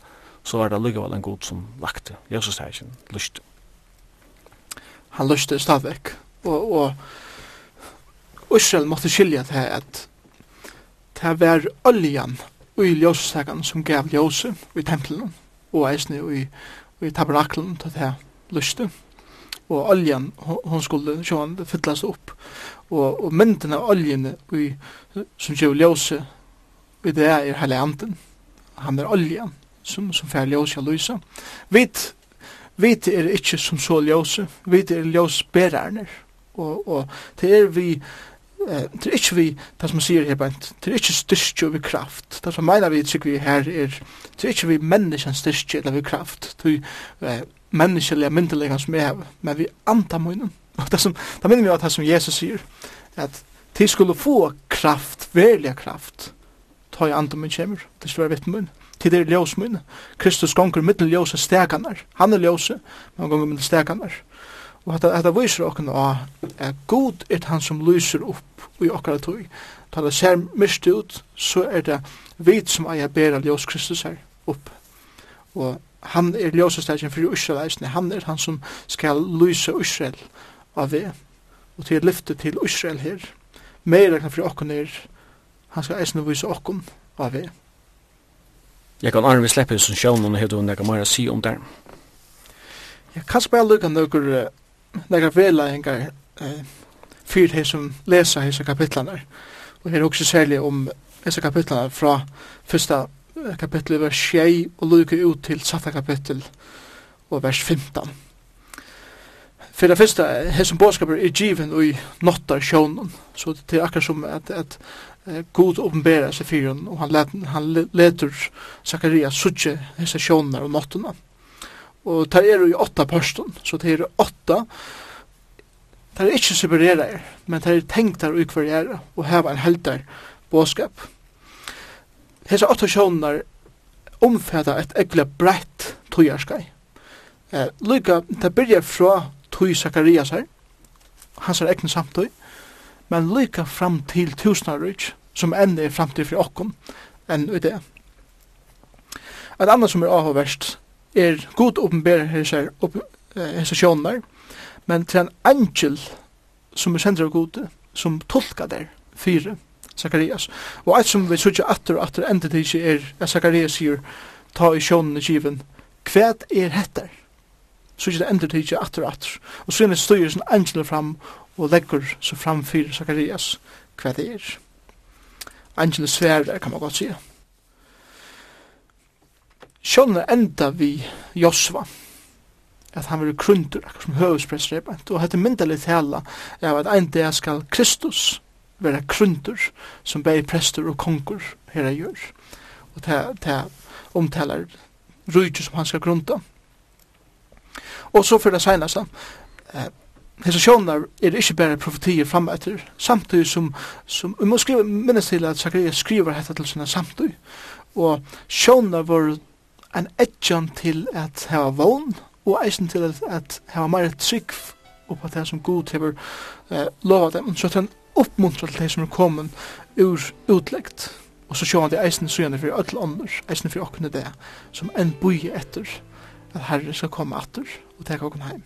så var det lukkeval en god som lakte. Jesus er ikke lyst. Han lyste stavvek, og, og Israel måtte skilja til at det var oljan og i ljøssagan som gav ljóse i tempelen, og eisne i i tabernaklen til det lyste. Og oljan, hon skulle sjåan fyllast opp. Og, og mynden av oljene i, som gjør ljøse i det er hele anden. Han er oljan som, som fer ljøse av lysa. Vit, vit er ikke som så ljøse, vit er ljøsbererne. Og, og det er vi det er ikke vi, det som sier her bænt, det er ikke styrstjo vi kraft, det som meina vi tykker vi her er, det er ikke vi menneskens styrstjo eller vi kraft, det er eh, menneskelige myndelige som er, men vi anta munnen. Og det som, det minner vi av det som Jesus sier, at de skulle få kraft, verlig kraft, ta i anta mun kjemur, det skulle være vitt mun, til det er ljós mun, Kristus gonger mittel ljós er han er ljós, men han gonger mittel stekanar, Og hetta det viser okkum á at god er han sum lyser upp i okkara tøy. Da det ser mist út, so er ta vit sum eier bera ljós Kristus her upp. Og han er ljósastækin fyrir Israel, han er han sum skal lýsa Israel av vi. Og til lyfte til Israel her. Meira kan fyrir okkum er han skal eisne vísa okkum av vi. Jeg kan arme slippe som sjånen og hedde hun jeg kan si om der. Jeg kan spela lukka nøkker nekra vela hengar eh, fyrir hei som lesa hese kapitlanar. Og her er også særlig om hese kapitlanar fra fyrsta kapittel vers 6 og luker ut til satta kapittel og vers 15. For det første, som bådskaper er given i nottar sjånen, så det er akkurat som at, at god åpenbærer seg fyren, og han, let, han leter Zakaria suttje hese sjånene og nottene. Og det er jo åtta pørsten, så det er åtta. Det er ikke separerer, men det er tenkt der ukvar er, og heva en helter båskap. Hesa åtta sjånar omfæta et egla brett tøyarskai. Eh, Lyka, det byrja fra tøy Sakarias her, hans er egna samtøy, men lyka fram til tusenarrykk, som enn er framtid fri okkom, enn ui det. Et annet som er avhåverst, er god åpenbærer hessar hessar sjónar, men til en angel som er sender av god, som tolka der fire, Zakarias. Og eit som vi sutja atter og atter enda til er, at Zakarias sier, ta i sjónene kiven, hva er hettar? Sutja det enda til atter og atter. Og så er det styrelsen angel fram og leggur så framfyr Zakarias hva det er. Angel sverar, kan man godt sige. Sjønne enda vi Josva, at han var krundur, akkur som høvesprestrebant, og hette myndelig tala av at ein dag skal Kristus vera krundur, som bei prestur og konkur her er gjør, og ta, ta omtalar rujtju som han skal grunda. Og så fyrir det senast, eh, Hesa sjónar er ikkje bare profetier fram etter, samtíð sum sum må skriva minnes til at Zakaria skriver hetta til sinna samtidig. Og sjónar var en etjan til at hava vogn, og eisen til at, at hava meir trygg oppa det som god hever eh, lova dem, så at han oppmuntrar til det som er kommet ur utleggt. Og så sjåan det eisen sujane fyrir öll ånder, eisen fyrir okkene det, som enn bui etter, at herre skal komme atter og teka okken heim.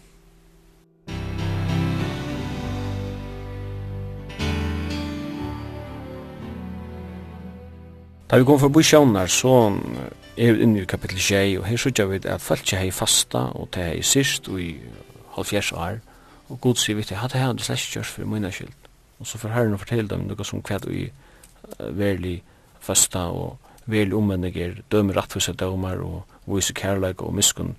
Da vi kom forbi sjånar, så er vi inne i kapittel 6, og her sykja vi at folk ikke har fasta, og det er sist, og i halvfjers år, og god sier vi til, hatt her, det slett kjørs for minna skyld. Og så får herren å fortelle dem noe som kved i verlig fasta, og verlig omvendiger, dømer rattvise dømer, og vise kærleik og miskunn,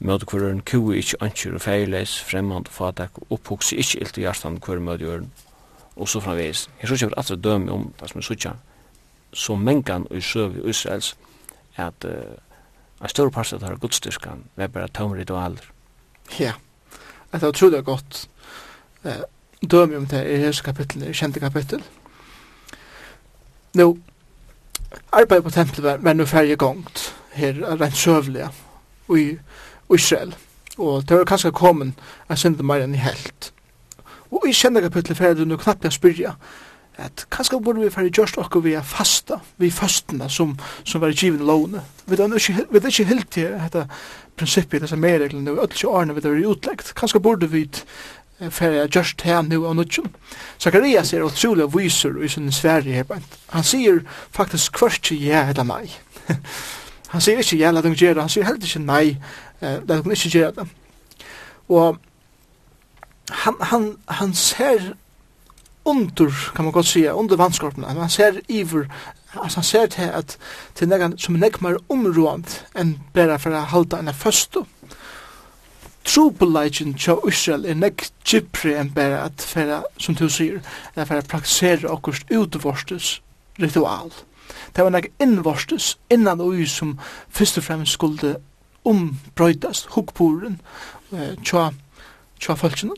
møte hver øren kue ikkje anker og feirleis, fremmand og fatak, og opphokse ikkje ilt i hjertan hver møte øren, og så framvis. Jeg synes ikke at det dømer om det som er sørger, så mengan i søv i Israels at uh, en stor parst av det gudstyrkan var bare tom ritualer. Ja, det er utrolig godt uh, dømme om det i hese kapittel, i kjente kapittel. Nå, arbeid på tempelet var, var nå ferdig gongt her rent søvlige i Israel, og det var kanskje kommet en synd mer enn i helt. Og i kjente kapittel ferdig du nå knappt jeg spyrja, at kanskje burde vi færre gjørst okkur vi er fasta, vi er fastna som, som var i givet lovene. Vi er ikke, ikke helt til dette prinsippet, disse medreglene, og ødelse årene vi er utleggt. Kanskje burde vi færre gjørst her nu av nudgen. Zakarias er utrolig viser i sin sverige her. Han sier faktisk kvart ja eller nei. han sier ikke ja, la dem gjøre, han sier heller ikke nei, la dem ikke gjøre det. Og han, han, han ser under, kan man godt sige, under vandskorpen. Han ser iver, altså han ser til at til negan som er nekmar områd enn bare for å halda enn første. Trobeleidjen tja Israel er nek gypri enn bare at for som du sier, er færa praktisere okkurst utvorstes ritual. Det var nek innvorstes innan ui som først og fremst skulle ombrøydast hukkboren eh, tja, tja folkene.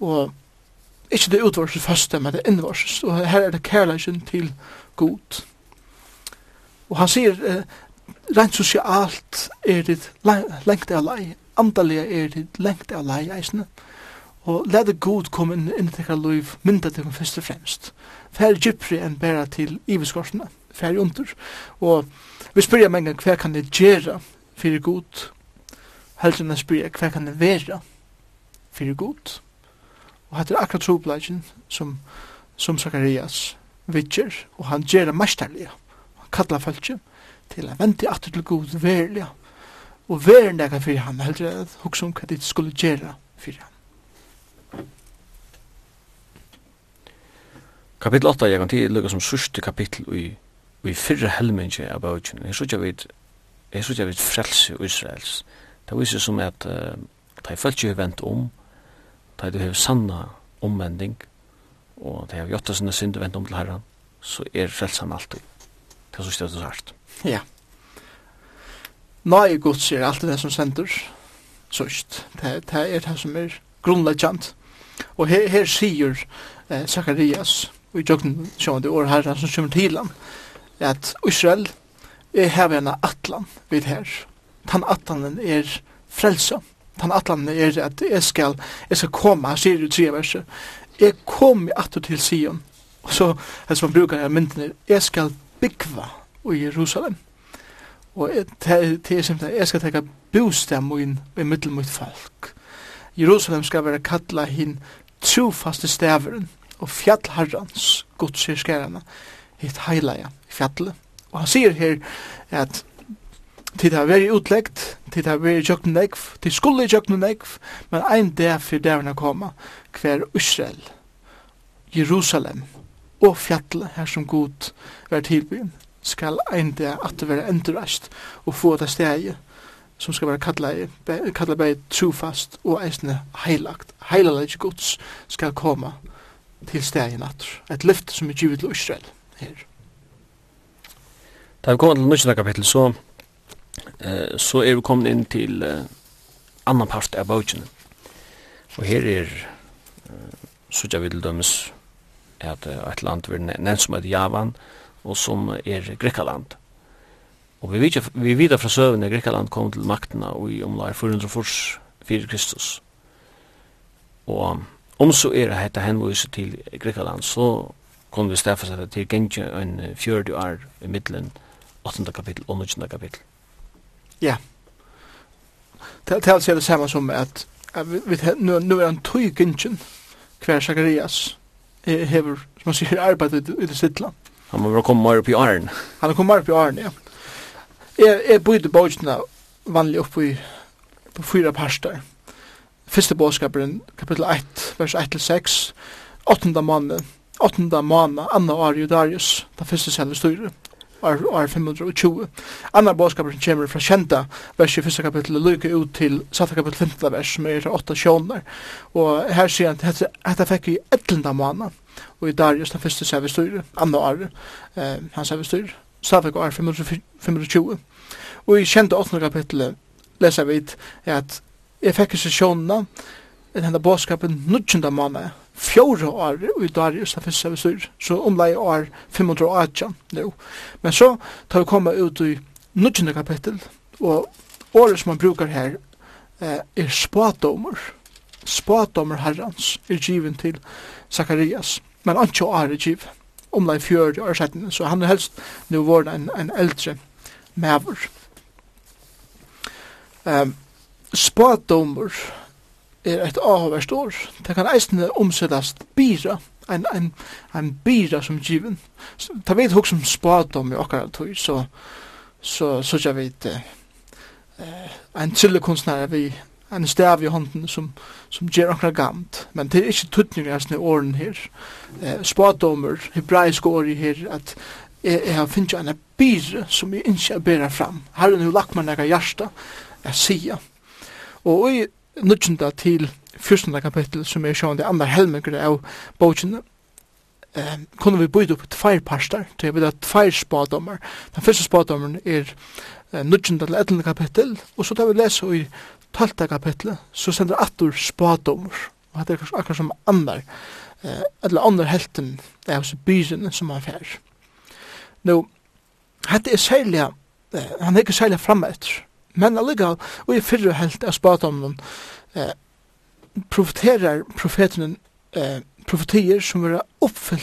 Og Ikke det utvarses første, men det innvarses. Og her er det kærleisen til god. Og han sier, eh, rent sosialt er det lengt av lei, andalega er det lengt av lei, eisne. Og let det god komme inn i tekkar liv, mynda til kom først og fremst. Fær gypri enn bæra til iveskorsene, fær under. Og vi spyrir meg engang, hva kan det gjera fyrir god, heldur enn spyrir, hva kan det vera fyrir god. Og hatt er akkurat trobladjen som, som Zacharias vidger, og han gjør det mesterlige. Han kallar falskje til han vendi atter til god verlige, og veren det fyrir han, heldur at hugsa om hva dit skulle gjøre fyrir han. Kapittel 8, jeg kan tid lukka som sørste kapittel i, i fyrre helmengi av bautjen. Jeg sørste vid, jeg sørste vid frelse Israels. Det viser som at uh, de følte vent om, da du har sanna omvending, og da har gjort sinne synd og vendt om til herran, så er frelsan alltid. Det er så stedet og hardt. Ja. Nei, er gods er alltid det som sender, sørst. Det, det er det som er grunnleggjant. Og her, her sier eh, Zacharias, og i jøkken sjående år herran som kommer til han, at Israel er her atlan vid her. Tan atlanen er frelsa han atlan er at jeg skal, jeg skal komme, sier du tre verset. Jeg kom i atter til Sion, og så, her som brukar jeg myndene, jeg skal byggva i Jerusalem. Og det er simpelthen, jeg skal teka bostem min, i middel mot folk. Jerusalem skal være kalla hin trofaste staveren, og fjallharrans, godserskærene, hitt heilaja, fjallet. Og han sier her at tid har vært utleggt, tid har vært jøkken negv, tid skulle jøkken negv, men ein dag for dagen har kommet, hver Israel, Jerusalem og fjallet her som god var tilbyen, skal ein dag at det være endrast og få det steget som skal være kallet bare trofast og eisne heilagt, heilagt gods skal komme til steget natt, et lyft som er givet til Israel her. Da vi kommer til 19. kapittel, så eh, så er vi kommet inn til eh, annan part av bogen. Og her er, eh, så jeg vil dømes, at et land vi nevnt som heter Javan, og som er Grekaland. Og vi vet, vi vet fra søvende Grekaland kom til maktene i omlag 440 4 Kristus. Og om så er det hette henvise til Grekaland, så kunne vi staffa seg til gengje en 40 år i middelen, 8. kapittel og 9. kapittel. Ja. Det er altså det samme som at nu er han tog gynnsen hver Zacharias hever, som man sier, arbeidet i det sittla. Han må bare komme mer opp i arn. Han må komme mer opp i arn, ja. Jeg, jeg bodde bøyde vanlig opp i på fyra parster. Fyrste bådskaperen, kapittel 1, vers 1-6, åttenda måned, åttenda måned, Anna og Darius, den fyrste selve styret år 520. Anna bådskaper som kommer fra kjenta vers i fyrsta kapittel lykke ut til satta kapittel 15 vers som er åtta sjoner. Og her sier han at dette fikk vi etlenda måned. Og i Darius den første servistyr, Anna år, eh, han servistyr, satte fikk år 520. Og i kjenta åttende kapittel leser vi at jeg fikk i sesjonene, denne bådskapen nudgjende måned, fjóra år i Darius, det Østafissa vi styr, så omlai år 518 nu. Men så tar vi komma ut i 19. kapittel, og året som man brukar her eh, er spådommer, spådommer herrans, er given til Zakarias, men anki år er giv, omlai fjóra år setten, så han er helst nu vore en, en eldre maver. Um, spådommer, er et avhverst år. Det kan eisne omsettast bira, en, en, en bira som given. Ta vet hok som spadom i okkar tog, så så så jag vet eh, en tryllekonstnär vi en stav i hånden som, som gjør akkurat gamt, men det er ikke tuttning av sånne åren her. Eh, spådommer, hebraisk år i her, at jeg, jeg har finnet en byre som jeg ikke er bedre fram. Herren har lagt meg nægge hjärsta, jeg sier. Og i nødgjenda til 14. kapittel, som er sjående andre helmengre av bokene, eh, kunne vi bøyde opp tveir parster, til jeg vil ha tveir spadommer. Den første spadommeren er eh, nødgjenda til 11. kapittel, og så tar vi lese i 12. kapittel, så sender atur spadommer. Og det er akkurat som andre, eh, eller andre helten av byrene som han fær. Nå, hette er særlig, eh, han er ikke særlig framme etter, Men allega, og i fyrre helt av spadomnen, eh, profeterar profetenen eh, profetier som vera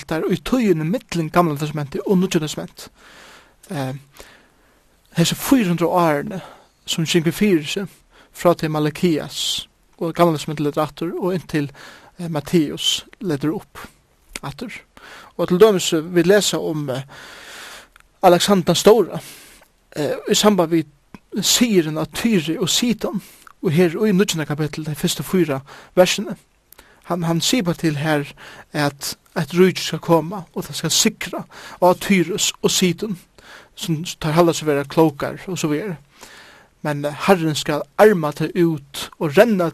der og i tøyene mittlen gamla testamentet og nudja testament. Eh, hese 400 årene som kjenker fyrir seg fra til Malakias og gamla testamentet leder atter og inntil eh, Matteus leder opp atter. Og til dømes vi lesa om eh, Alexander Stora eh, i samband med sier han at Tyri og Sidon, og her og i nødgjende kapittel, de første fyra versene, han, han sier bare til her at at rujt skal komme, og det skal sikra av Tyrus og Sidon, som tar halda seg vera klokar og så videre. Men uh, Herren skal arma til ut og renna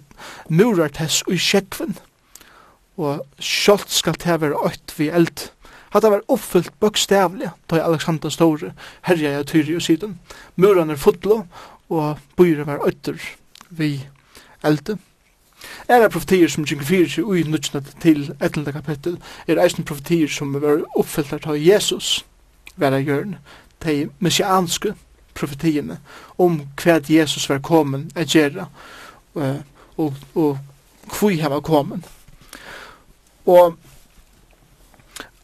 murar tess og i sjekven, og skjolt skal til være øyt vi eld, Hatta var uppfyllt bøkstavlig, da Alexander Store herja i tyri og siden. Muran er fotlo, og bøyre var øytter vi elde. Er det profetier som gjenker fyrir seg ui nutsna til 11. kapittel, er eisen profetier som var uppfyllt av Jesus, vera gjørn, de messianske profetiene om hva Jesus var kommet a gjerra og, og, og hva han var kommet. Og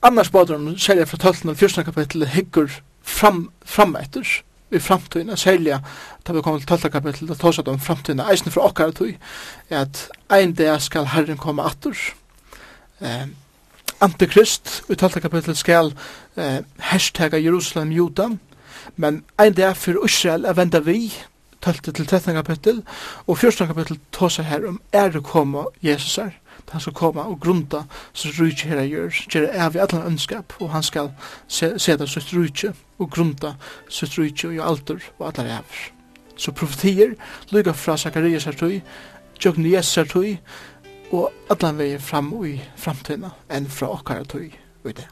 annars badrum, særlig fra 12. og 14. kapittel hyggur fram, fram etter i framtiden, særlig da vi kommer til 12. kapittel, da tås at om framtiden, eisen fra okkar tog, er at ein dag skal Herren komme atter. Eh, Antikrist, i 12. kapittel skal eh, hashtagga Jerusalem juda, men ein dag for Israel er venda vi, 12. til 13. kapittel, og 14. kapittel tås her om er det komme Jesus er han skal komme og grunda så rujtje her gjør, gjør er vi allan ønskap, og han skal seta sitt rujtje og grunda så rujtje og altur og allar er Så profetier lykka fra Sakarias her tøy, Jøgn Jes her tøy, og atlan vei fram i framtida enn fra okkar tøy og det.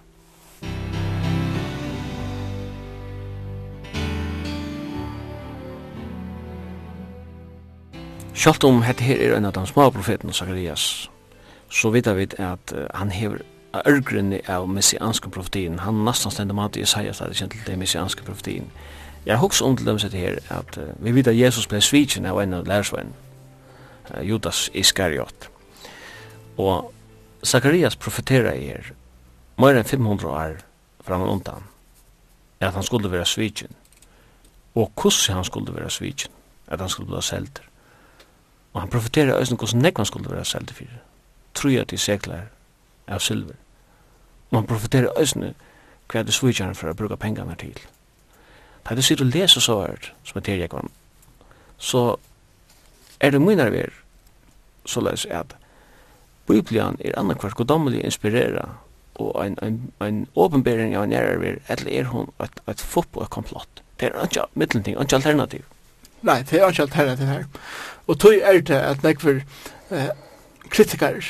Sjalt om hette her er en av de små profeten Sakarias, så vet vi at han hever ørgrunni av messianske profetien. Han nastan stendur mat i Isaias at det kjent til det messianske profetien. Jeg hugsa om til dem sett her at uh, vi vet at Jesus ble svitsin av en av lærersvenn, uh, Judas Iskariot. Og Zacharias profetera i her mer enn 500 år fram og undan at han skulle være svitsin og hvordan han skulle være svitsin at han skulle bli selter. Og han profetera i hvordan han skulle være selter fyrir truja til seklar av silver. Man profiterer òsne hva det svujtjaren for å bruka pengarna til. Da du sitter og leser så hørt, som er tilgjekvann, så er det mye nærvær, så løs at Biblian er annakvært godommelig inspirera og ein ein ein åpenbering av nærvær er eller er hon fopp og et komplott. Det er ikke mittelting, ikke alternativ. Nei, det er ikke alternativ her. Og tog er det at nekvar eh, kritikere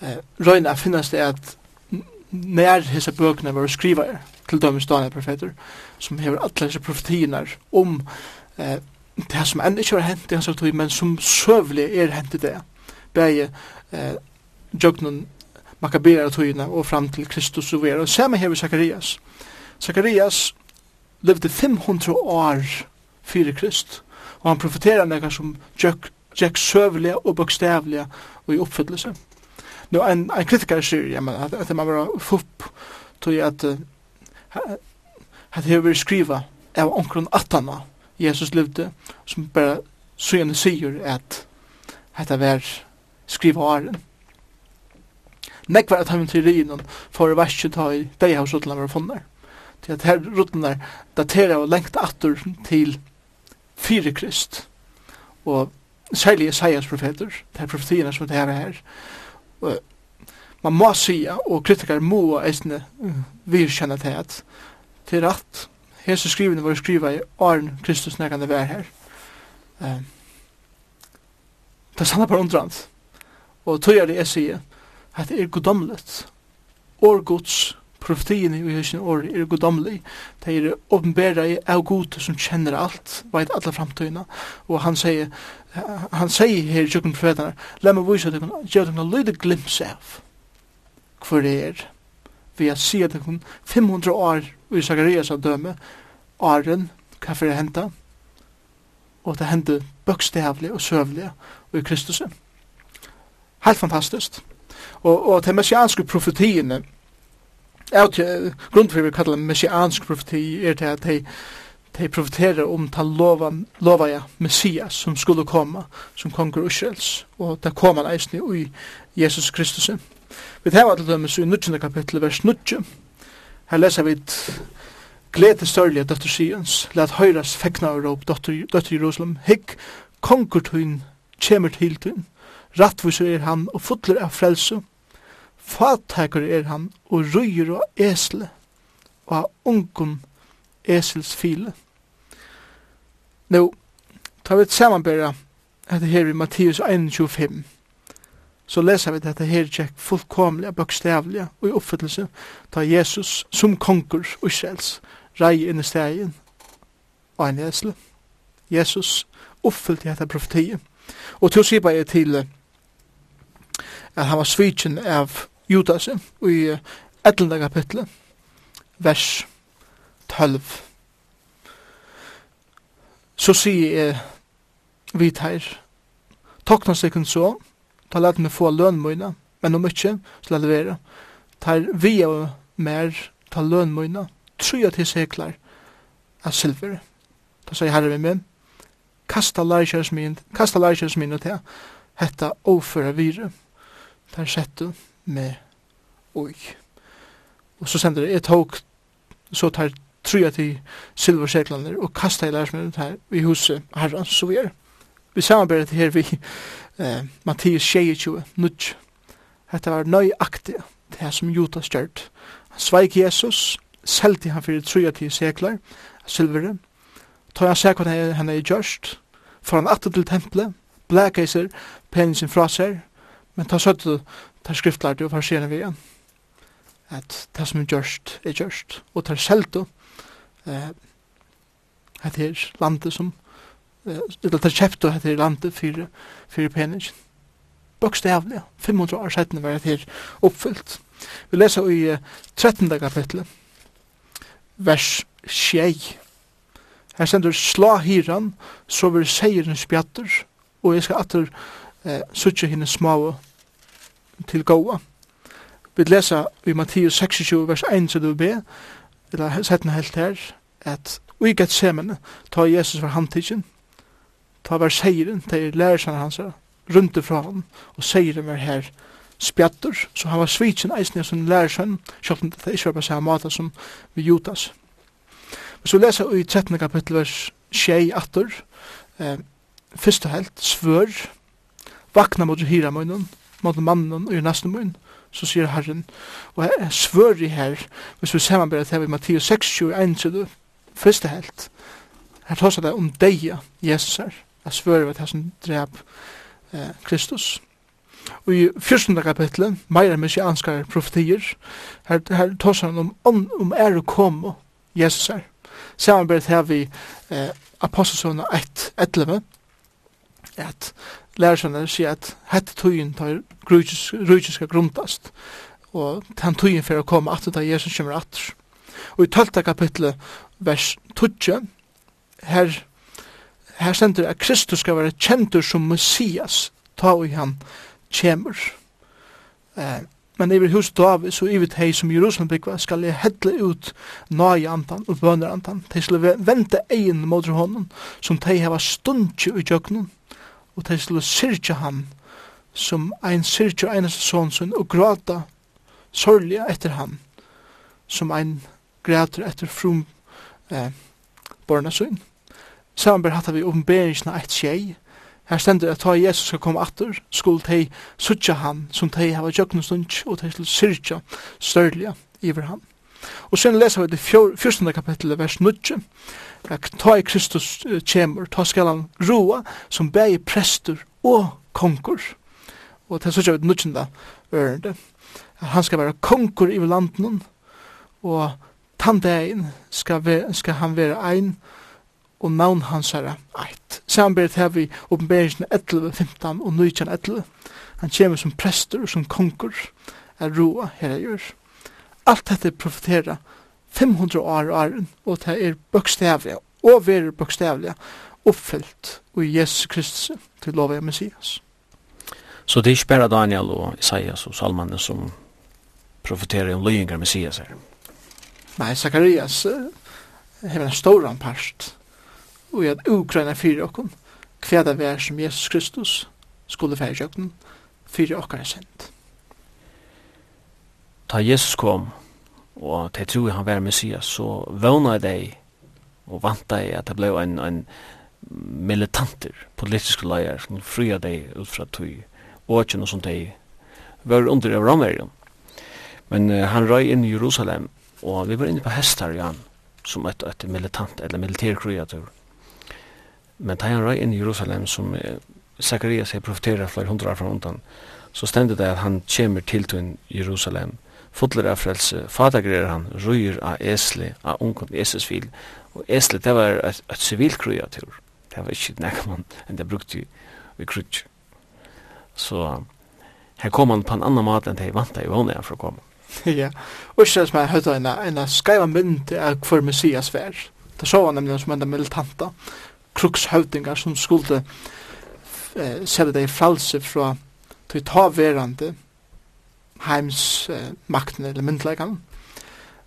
eh, røyna finnes det at nær hese bøkene var skriva til dømes Daniel profeter som hever alle hese profetiene om eh, det som enn ikke har hent i hans tog, men som søvlig er hent i det. Begge eh, jøgnen makabera togene og fram til Kristus og vera. Og samme hever Zacharias. Zacharias levde 500 år fyrir Krist, og han profeterar nekka som jøgn gikk søvelig og bokstavelig og i oppfyllelse. Nå, en, en kritiker sier, ja, men, at, at man var fupp, tog at at det har skriva av omkron attana Jesus levde, som bare søgjene sier at dette var skriva åren. Nekk var at han til rinen for å verset ta i deg av sånn var funnet. Til at her rutten der daterer og lengt atter til fire krist. Og særlig Isaias profeter, det er profetiene som det er her. Og man må sige, og kritikere må eisne virkjenne til at til rett, hese skrivene var skriva i Arn Kristus nærkande vær her. Uh, det er sannet på undrand. Og tog er det jeg sier, at det er godomlet, og gods, profetien i hessin år er godomlig. Det er åpenbæra i av god som kjenner alt, veit alla framtøyna. Og han sier, han sier her i tjukken profetene, la meg vise at jeg kan gjøre dem lyde glimps av hver det er. Vi har sier at dere 500 år i Zacharias av døme, åren, hva for det henta, og det hendte bøkstavlig og søvlig og i Kristus. Helt fantastisk. Og, og til messianske profetiene, Ja, grund för vi kallar messiansk profeti är det att de de profeterer om ta lova lova ja messias som skulle komme, som konger Israels og det kom han eisne i Jesus Kristus. Vi tar til dømes i 19 kapittel, vers 19. Her leser vi Glede størlige døtter Sions, let høyres fekna og råp døtter Jerusalem, hikk konger tøyn, kjemer til tøyn, rattvis er han og fotler av frelse, Fattakur er han og røyer og esle og av ungum esels file. Nå, ta vi et samanbæra etter her i Matteus 1.25 så leser vi dette her tjekk fullkomlige, bokstavlige og i oppfyllelse ta Jesus som konger Israels rei inn i stegin og en esle. Jesus oppfyllte dette profetiet. Og til å si bare til at han var svitsen av Judas i 11. kapitlet, vers 12. Så sier jeg vi tar Tokna sikken så, ta lett meg få lønmøyna, men om ikke, så la det være. tar vi og mer, ta lønmøyna, tru tryja til seklar av silver. Da sier herre vi min, kasta leikjørs min, kasta leikjørs min og til, hetta oføre vire. Ta settu, med oi. Og så sender jeg tog, så tar trya til silverseklander og kasta i lærsmennene her i huset herran, så vi er. Vi samarbeider til her vi eh, Mattias 22, nudj. Hette var nøyaktig det her som Jota stjert. Han sveik Jesus, selte han fyrir trya til seklar, silveren. Tar han seg hva han er gjørst, for han atter til tempelet, blækeiser, penisen fra seg, Men ta søtt ta skriftlærte og farsierne vi igjen. At det som er gjørst er gjørst. Og ta selt eh, at det er landet som eh, eller ta kjeft og at det er landet for, for peningen. Bokstavlig, 500 år settene var det her oppfyllt. Vi leser i uh, 13. kapitlet, vers 6. Her sender slå hiran, så vil seieren spjatter, og jeg skal atter eh, suttje henne små til gåa. Vi lesa i Matteus 26, vers 1, så du be, eller setten helt her, at vi gett semene, ta Jesus for handtidgen, ta var seieren, ta er lærersene hans, rundt fra han, og seieren var her spjattur, så han var svitsen eisne som lærersene, selv om det ikke var på samme måte som vi jutas. Så lesa i 13. kapittel vers 6, 8, eh, første helt, svør, vakna mot hira munnen, mot mannen og i nesten munnen, så sier Herren, og jeg svør i her, hvis vi sammenbærer det her i Mattias 6, 21, så du første helt, her tås det om deg, Jesus her, jeg svør i det som drep eh, Kristus. Og i 14. kapitlet, meira messianskare profetier, her, her tås han om, om, om er å komme, Jesus her. Sammenbæret her vi eh, apostelsona 1, 11, at lærerne sier at hette tøyen tar rujiska grundast, og den tøyen for å komme atter da Jesus kommer atter. Og i 12. kapitlet, vers 12, her, her stender at Kristus skal være kjentur som Messias, ta og han kjemur. Eh, men i hus David, så i hei som Jerusalem byggva, skal jeg hedle ut nøye antan og bønner antan. De skal vente egin mot hånden, som de hava stundtje i jøkkenen, og de skulle syrkja han som ein syrkja einast son sin og gråta sorglia etter han som ein græter etter frum eh, borna sin. Samanber hatt vi oppenberingsna eit tjei, Her stendur at ta Jesus skal komme atter, skuld tei sutja han, som tei hava jøknustund, og tei skulle syrja størlia iver han. Og sen leser vi det 14. kapittelet, vers 9, at ta i Kristus kjemur, ta skal han roa, som bæg prester og konkur. Og det er sånn vi det 19. ørende, at han skal være konkur i landen, og tandegin skal, skal han være ein, og navn hans er eit. Samanberet her vi oppenberingen 11, 15 og 19, 11. Han kommer som prester og som konkur, er roa her jeg gjør alt dette profetera 500 år og åren, og det er bøkstavlige, og verer bøkstavlige, oppfyllt i Jesus Kristus til lov av Messias. Så det er ikke bare Daniel og Isaias og Salmanen som profeterer om løyengar Messias her? Nei, Zacharias har en stor anpast, og i at Ukraina fyrir okkur, hva det er som Jesus Kristus skulle fyrir okkur, fyrir okkar er sendt ta Jesus kom og te tru han var Messias så våna dei og vanta dei at det blei ein, ein militanter politiske leier som fria dei ut fra tui og og som de var under av Romerien men uh, han røy inn i Jerusalem og vi var inne på hestar i han som et, et militant eller militærkriatur men da han røy inn i Jerusalem som uh, Zacharias er profeterer flere hundra fra undan så stendet det at han kommer til til Jerusalem fotler av frelse, fatagrer han, røyer av esle, av ungen Jesus vil, og esle, det var et, et sivilkruiatur, det var ikke nek man, enn det brukte vi krutsk. Så her kom han på en annan mat enn det jeg vant deg i vannet for å komme. ja, og ikke som jeg hørte en, en skreiva mynd av hver Messias vær. Det så han nemlig som en militanta, krukshøvdingar som skulle eh, sette deg fralse fra til ta verande heims eh, makten eller myndleikene.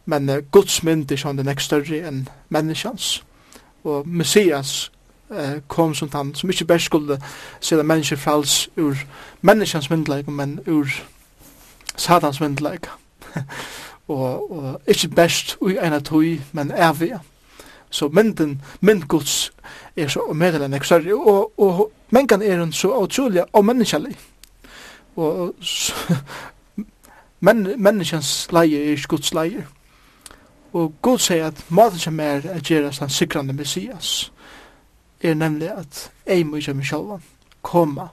Men eh, Guds mynd er sånn den er større enn menneskjans. Og Messias eh, kom som han som ikke bare skulle sida mennesker frals ur menneskjans myndleik, men ur satans myndleik. og, og ikke best ui ena tui, men evig. Så mynden, mynd Guds er så mer enn ek. Og, og mengan er hun så utrolig og menneskjallig. Og men, menneskens leie er ikke Guds leie. Og Gud sier at maten som er at gjerast han sikrande Messias er nemlig at ei må ikke meg sjálva koma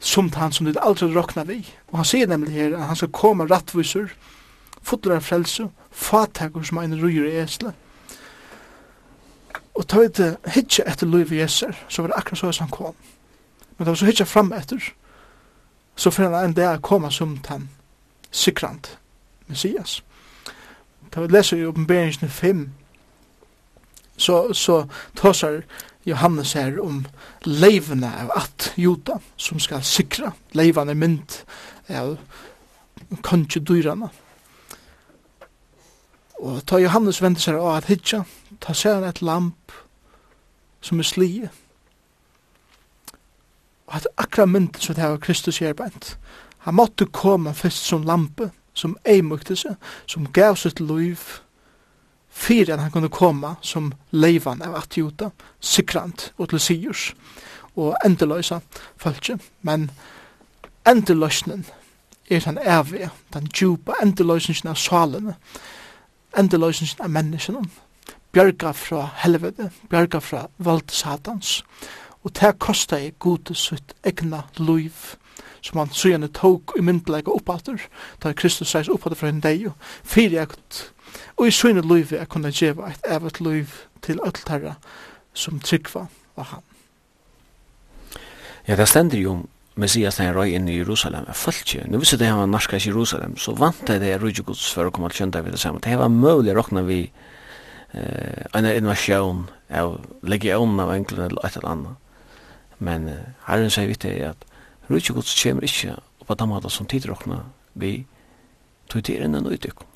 som han som det aldri råkna vi. Og han sier nemlig her at han skal koma rattvisur, fotlar av frelse, fatakor som ein rujur i esle. Og ta veit hitje etter Louis Vieser, så var det akkurat så som han kom. Men det var så hitje fram etter, så fyrir han en dag koma som tann sikrant Messias. Da vi leser i oppenberingen 5, så, så tåsar Johannes her om leivene av at juda som skal sikra leivene mynd av kanskje dyrene. Og ta Johannes vender seg av at hitja, ta seg han et lamp som er slie. Og at akkurat mynd som det her Kristus er Han måtte komme først som lampe, som eimøktelse, som gav sitt liv, fyrir at han kunne komme som leivan av atjuta, sikrant og til sigurs, og endeløysa følge. Men endeløysnen er den evige, den djupa endeløsningen av salene, endeløsningen av menneskene, bjørga fra helvete, bjørga fra valde satans, og det kostar i gode sitt egna liv, som han søgjene tog i myndleika oppater, da Kristus reis oppater fra en deio, fyrir jeg og i søgjene løyve jeg kunne djeva et evet løyv til öllterra som tryggva var han. Ja, det stender jo Messias när röj in i Jerusalem är följtje. Nu visste det han var narska i Jerusalem så vant det röj Guds för att komma till kända vid det samma. Det här var möjligt att råkna vid en invasion av legionen av enklare eller ett eller annat. Men Herren säger vitt det att Rujtje gods kommer ikkje på damata som tidrokna vi tog til enn enn utøkken.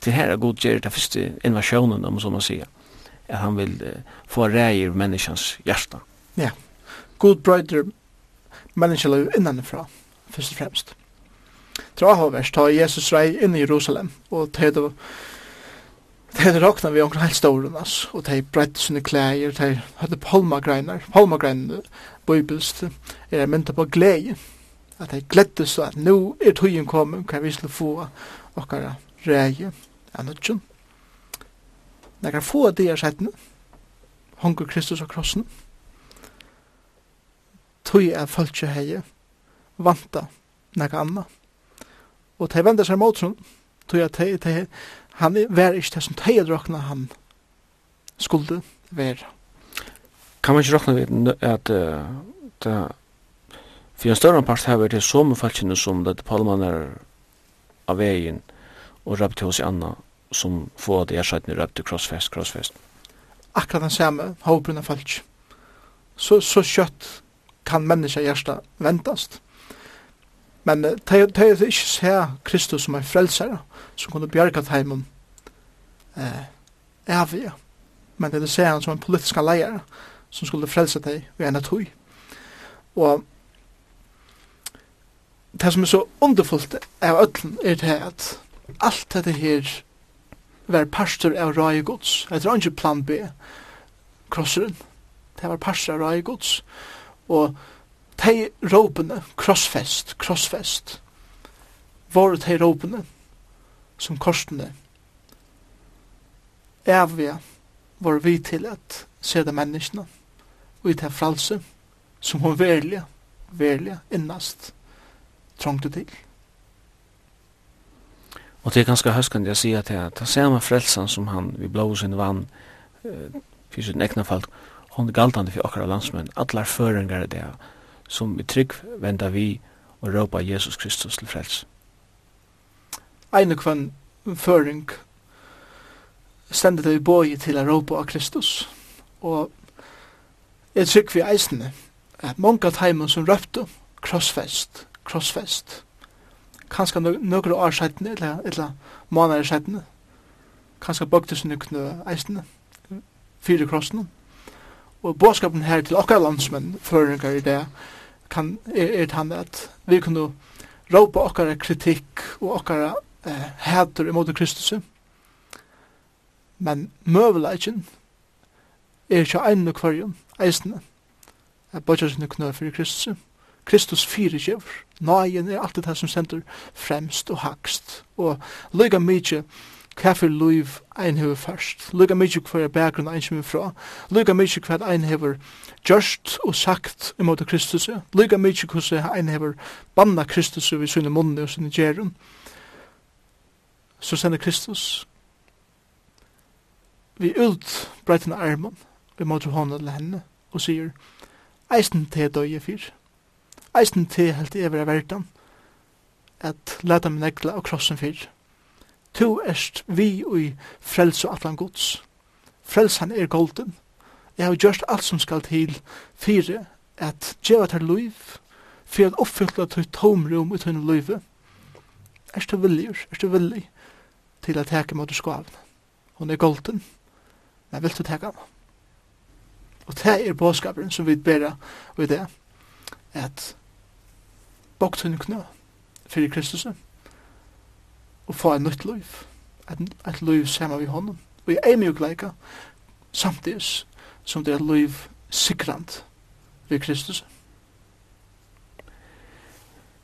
Til herra god gjer det første invasjonen, om så man sier, at han vil få rei i menneskans hjärsta. Ja, god brøyder menneskjelig innanifra, først og fremst. Trahavers tar Jesus rei inn i Jerusalem, og til det Det hade råknat vi omkring helt stor oss och de brett sina kläder, de hade palmagreinar, palmagreinar bibelst er mynda på at Att de gläddes at nu er tøyen kommet, kan vi slå få och kan räge annutjon. När kan få det är sätten hongur Kristus og krossen. tøy er fölkje hei vanta nek anna. Og tei venda seg mot sånn, tui at tei, han var ikke det som teg råkna han skulle være. Kan man ikke råkna vid at uh, det for en større part her var det som falskene som det palman er av veien og rapp hos i anna som få det er sættene rapp crossfest, crossfest. Akkurat den samme, hovedbrunna falsk. Så, så kjøtt kan menneska hjersta ventast. Men de er ikke se Kristus som en frelsere, som kunne bjerga heimen eh, evige. Men det er se han som en politisk leier, som skulle frelse deg ved en tog. Og det som er så underfullt av ødlen er det at alt dette her var pastor av røye gods. Det er ikke plan B, krosseren. Det var pastor av røye gods. Og de råpene, krossfest, krossfest, var de råpene som korsene evige var vi til at se de menneskene og i det fralse som hun verlige, verlige, innast trångte til. Og det er ganske høskende jeg sier at det samme frelsen som han vi blåsen vann uh, for sin egna fall hon er galtande for akkurat landsmenn, allar føringar det som vi trygg venda vi og råpa Jesus Kristus til frels. Ein kvann føring stendet det i båje til a råpa av Kristus. Og jeg trygg vi eisne at mange av heimen som røpte krossfest, krossfest, kanskje nøkru år sættene, eller, eller måneder sættene, kanskje bøkte sin nøkne eisne fire krossene. Og båskapen her til okkar landsmenn, føringar i det, kan, er, er han at vi kunne råpa okkara kritikk og okkara eh, hætur imot Kristus. Men møveleikin er ikke ein og kvarjon, eisne, er bodja sinne knø fyrir Kristus. Kristus fyrir kjevr, nøyen er alltid det som sender fremst og hakst, og lyga mykje kafir luiv ein hefur først. Lukka mykje hver bakgrunn ein som er fra. Lukka mykje hver ein hefur gjørst og sagt imot Kristus. Lukka mykje hver ein hefur banna Kristus vi sunne munni og sunne gjerun. Så sender Kristus vi ut breitina armen vi måtte hånda til henne og sier eisen te døye fyr. Eisen te helt evra verdan at leta min ekla og krossen fyr Tu erst vi ui frelse og atlan gods. Frelsan er golden. Jeg har gjort alt som skal til fire at djeva til luiv, fyr at oppfylla til tomrum ut tøyne luive. Erst du villig, erst du villig til at teka mot skavn. Hon er golden, men vil du teka ham? Og det er båskaperen som vi bæra i det, at bokt hun knø fyrir Kristus og få en nytt liv. Et, et liv sammen vi honom. Og jeg er mjuk leika samtidig som det er liv sikrant vi Kristus.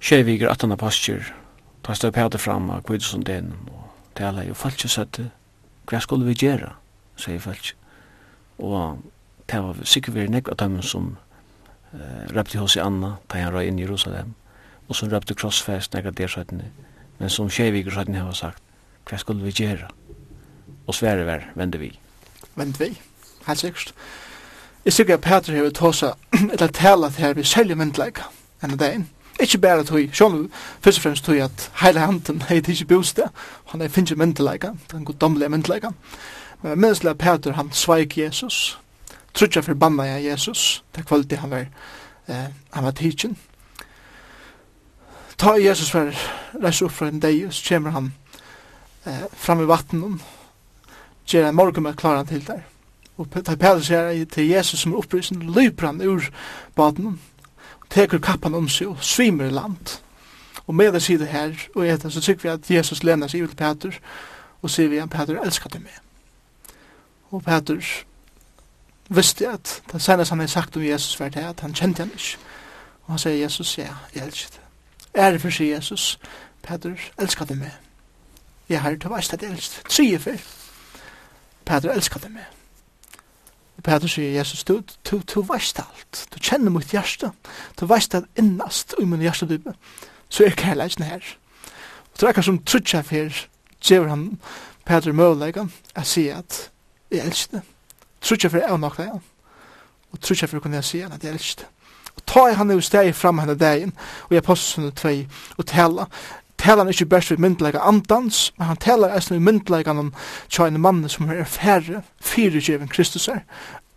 Sjeiviger at han er pastur, ta støy pæter fram av kvidesson den, og tala jo falskje sette, hva skulle vi gjøre, sier falskje. Og det var sikkert vi nekva dem som uh, røpte hos i Anna, da han røy inn i Jerusalem, og som røpte krossfest nekva der søttene, Men som Kjeviker så hadde sagt, hva skulle vi gjøre? Og svære vær, vende vi. Vende vi, helt sikkert. Jeg sikker at Peter har tåsa, eller tala til her vi selger myndleika enn det inn. Ikke bare tog, sjån først og fremst tog at heile handen er ikke bostad, han er finnes myndleika, den goddomlige myndleika. Men minst til Peter han sveik Jesus, trutja forbanna jeg Jesus, det kvalitet han var, eh, han var tidsin, Ta Jesus var reis upp fra en deg, så kommer han eh, fram i vattnet, gjør en morgen med klaran til der. Og ta Petrus her til Jesus som er opprisen, lyper han ur baden, og teker kappan om seg og svimer i land. Og med det sier det her, og etter så tykker vi at Jesus lener seg til Peter og sier vi at Peter elsker du med. Og Peter visste at det senest han hadde sagt om Jesus var det, at han kjente han ikke. Og han sier Jesus, ja, jeg elsker det. Ære for seg, Jesus. Peter, elskar du meg. Jeg har til veist at jeg elst. Trie fyr. Peter, elskar du meg. Og Peter sier, Jesus, du, du, du veist alt. Du kjenner mot hjerte. Du veist at innast i min hjerte dybe, Så er kærleisen her. Og det er akkur som trutja fyr, gjør han Peter møvlegan, jeg sier at jeg elsker det. Trutja fyr er nok det, og trutja fyr kunne jeg sier at jeg elsker det. Og ta i han jo steg fram henne dagen, og i apostlene tvei, og tala. Tala han ikke best for myndelaga andans, men han tala eisen i myndelaga han tja en mann som er færre, fyrirgjeven Kristus er,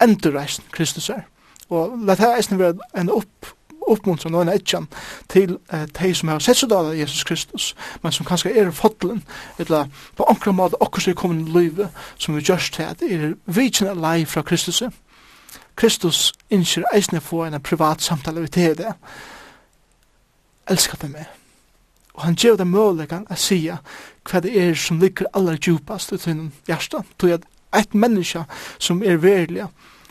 endurreisen Kristus er. Og la det eisen være en opp, uppmuntra og etjan til eh, de som har sett seg av Jesus Kristus, men som kanskje er fotlen, eller på ankra måte okkur som er kommet i livet, som vi gjørst til at er vidtjen er lei fra Kristus, Kristus innskjer eisne få en privat samtale vi til det. Elskar det meg. Og han gjør det muligheten å si hva det er som ligger aller djupast i tunnen hjertet. Tog at et menneske som er verilig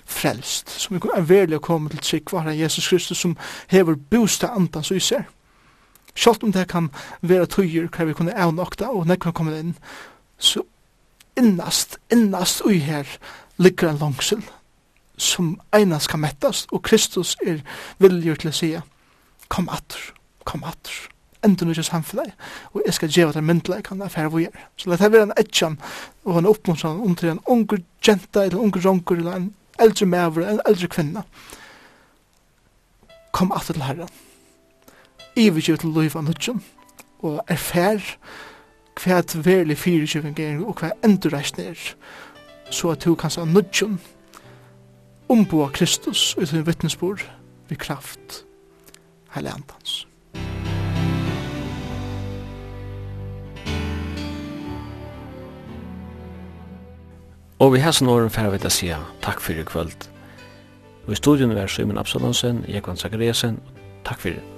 frelst, som er verlig å komme til trygg var Jesus Kristus som hever bostad antans og ser. Sjalt om det kan være tøyer hva vi kunne avnokta og nekva komme inn, så innast, innast ui her ligger en langsel som einast skal mettast, og Kristus er viljer til å sige, kom atter, kom atter, enda nu nødja samfunnet, og jeg skal djeva til myndelig kan det færre hvor. Så det her er en etjan, og en oppmuntran om til en unger jenta, eller unger ronker, eller en eldre maver, en eldre kvinna. Kom atter til Herren. Ivergiv til loiv av nødjan, og er fær, hva et verlig fyrirkjøving er, og hva endurreisning er, så at du kan sa nødjan, ombå Kristus og i sin vittnesbord vi kraft heile andans. Og vi hæsen åren færre vidt å si takk for i kvöld. Og i studion er Simon Absalonsen, Jekvann Zachariasen, takk for i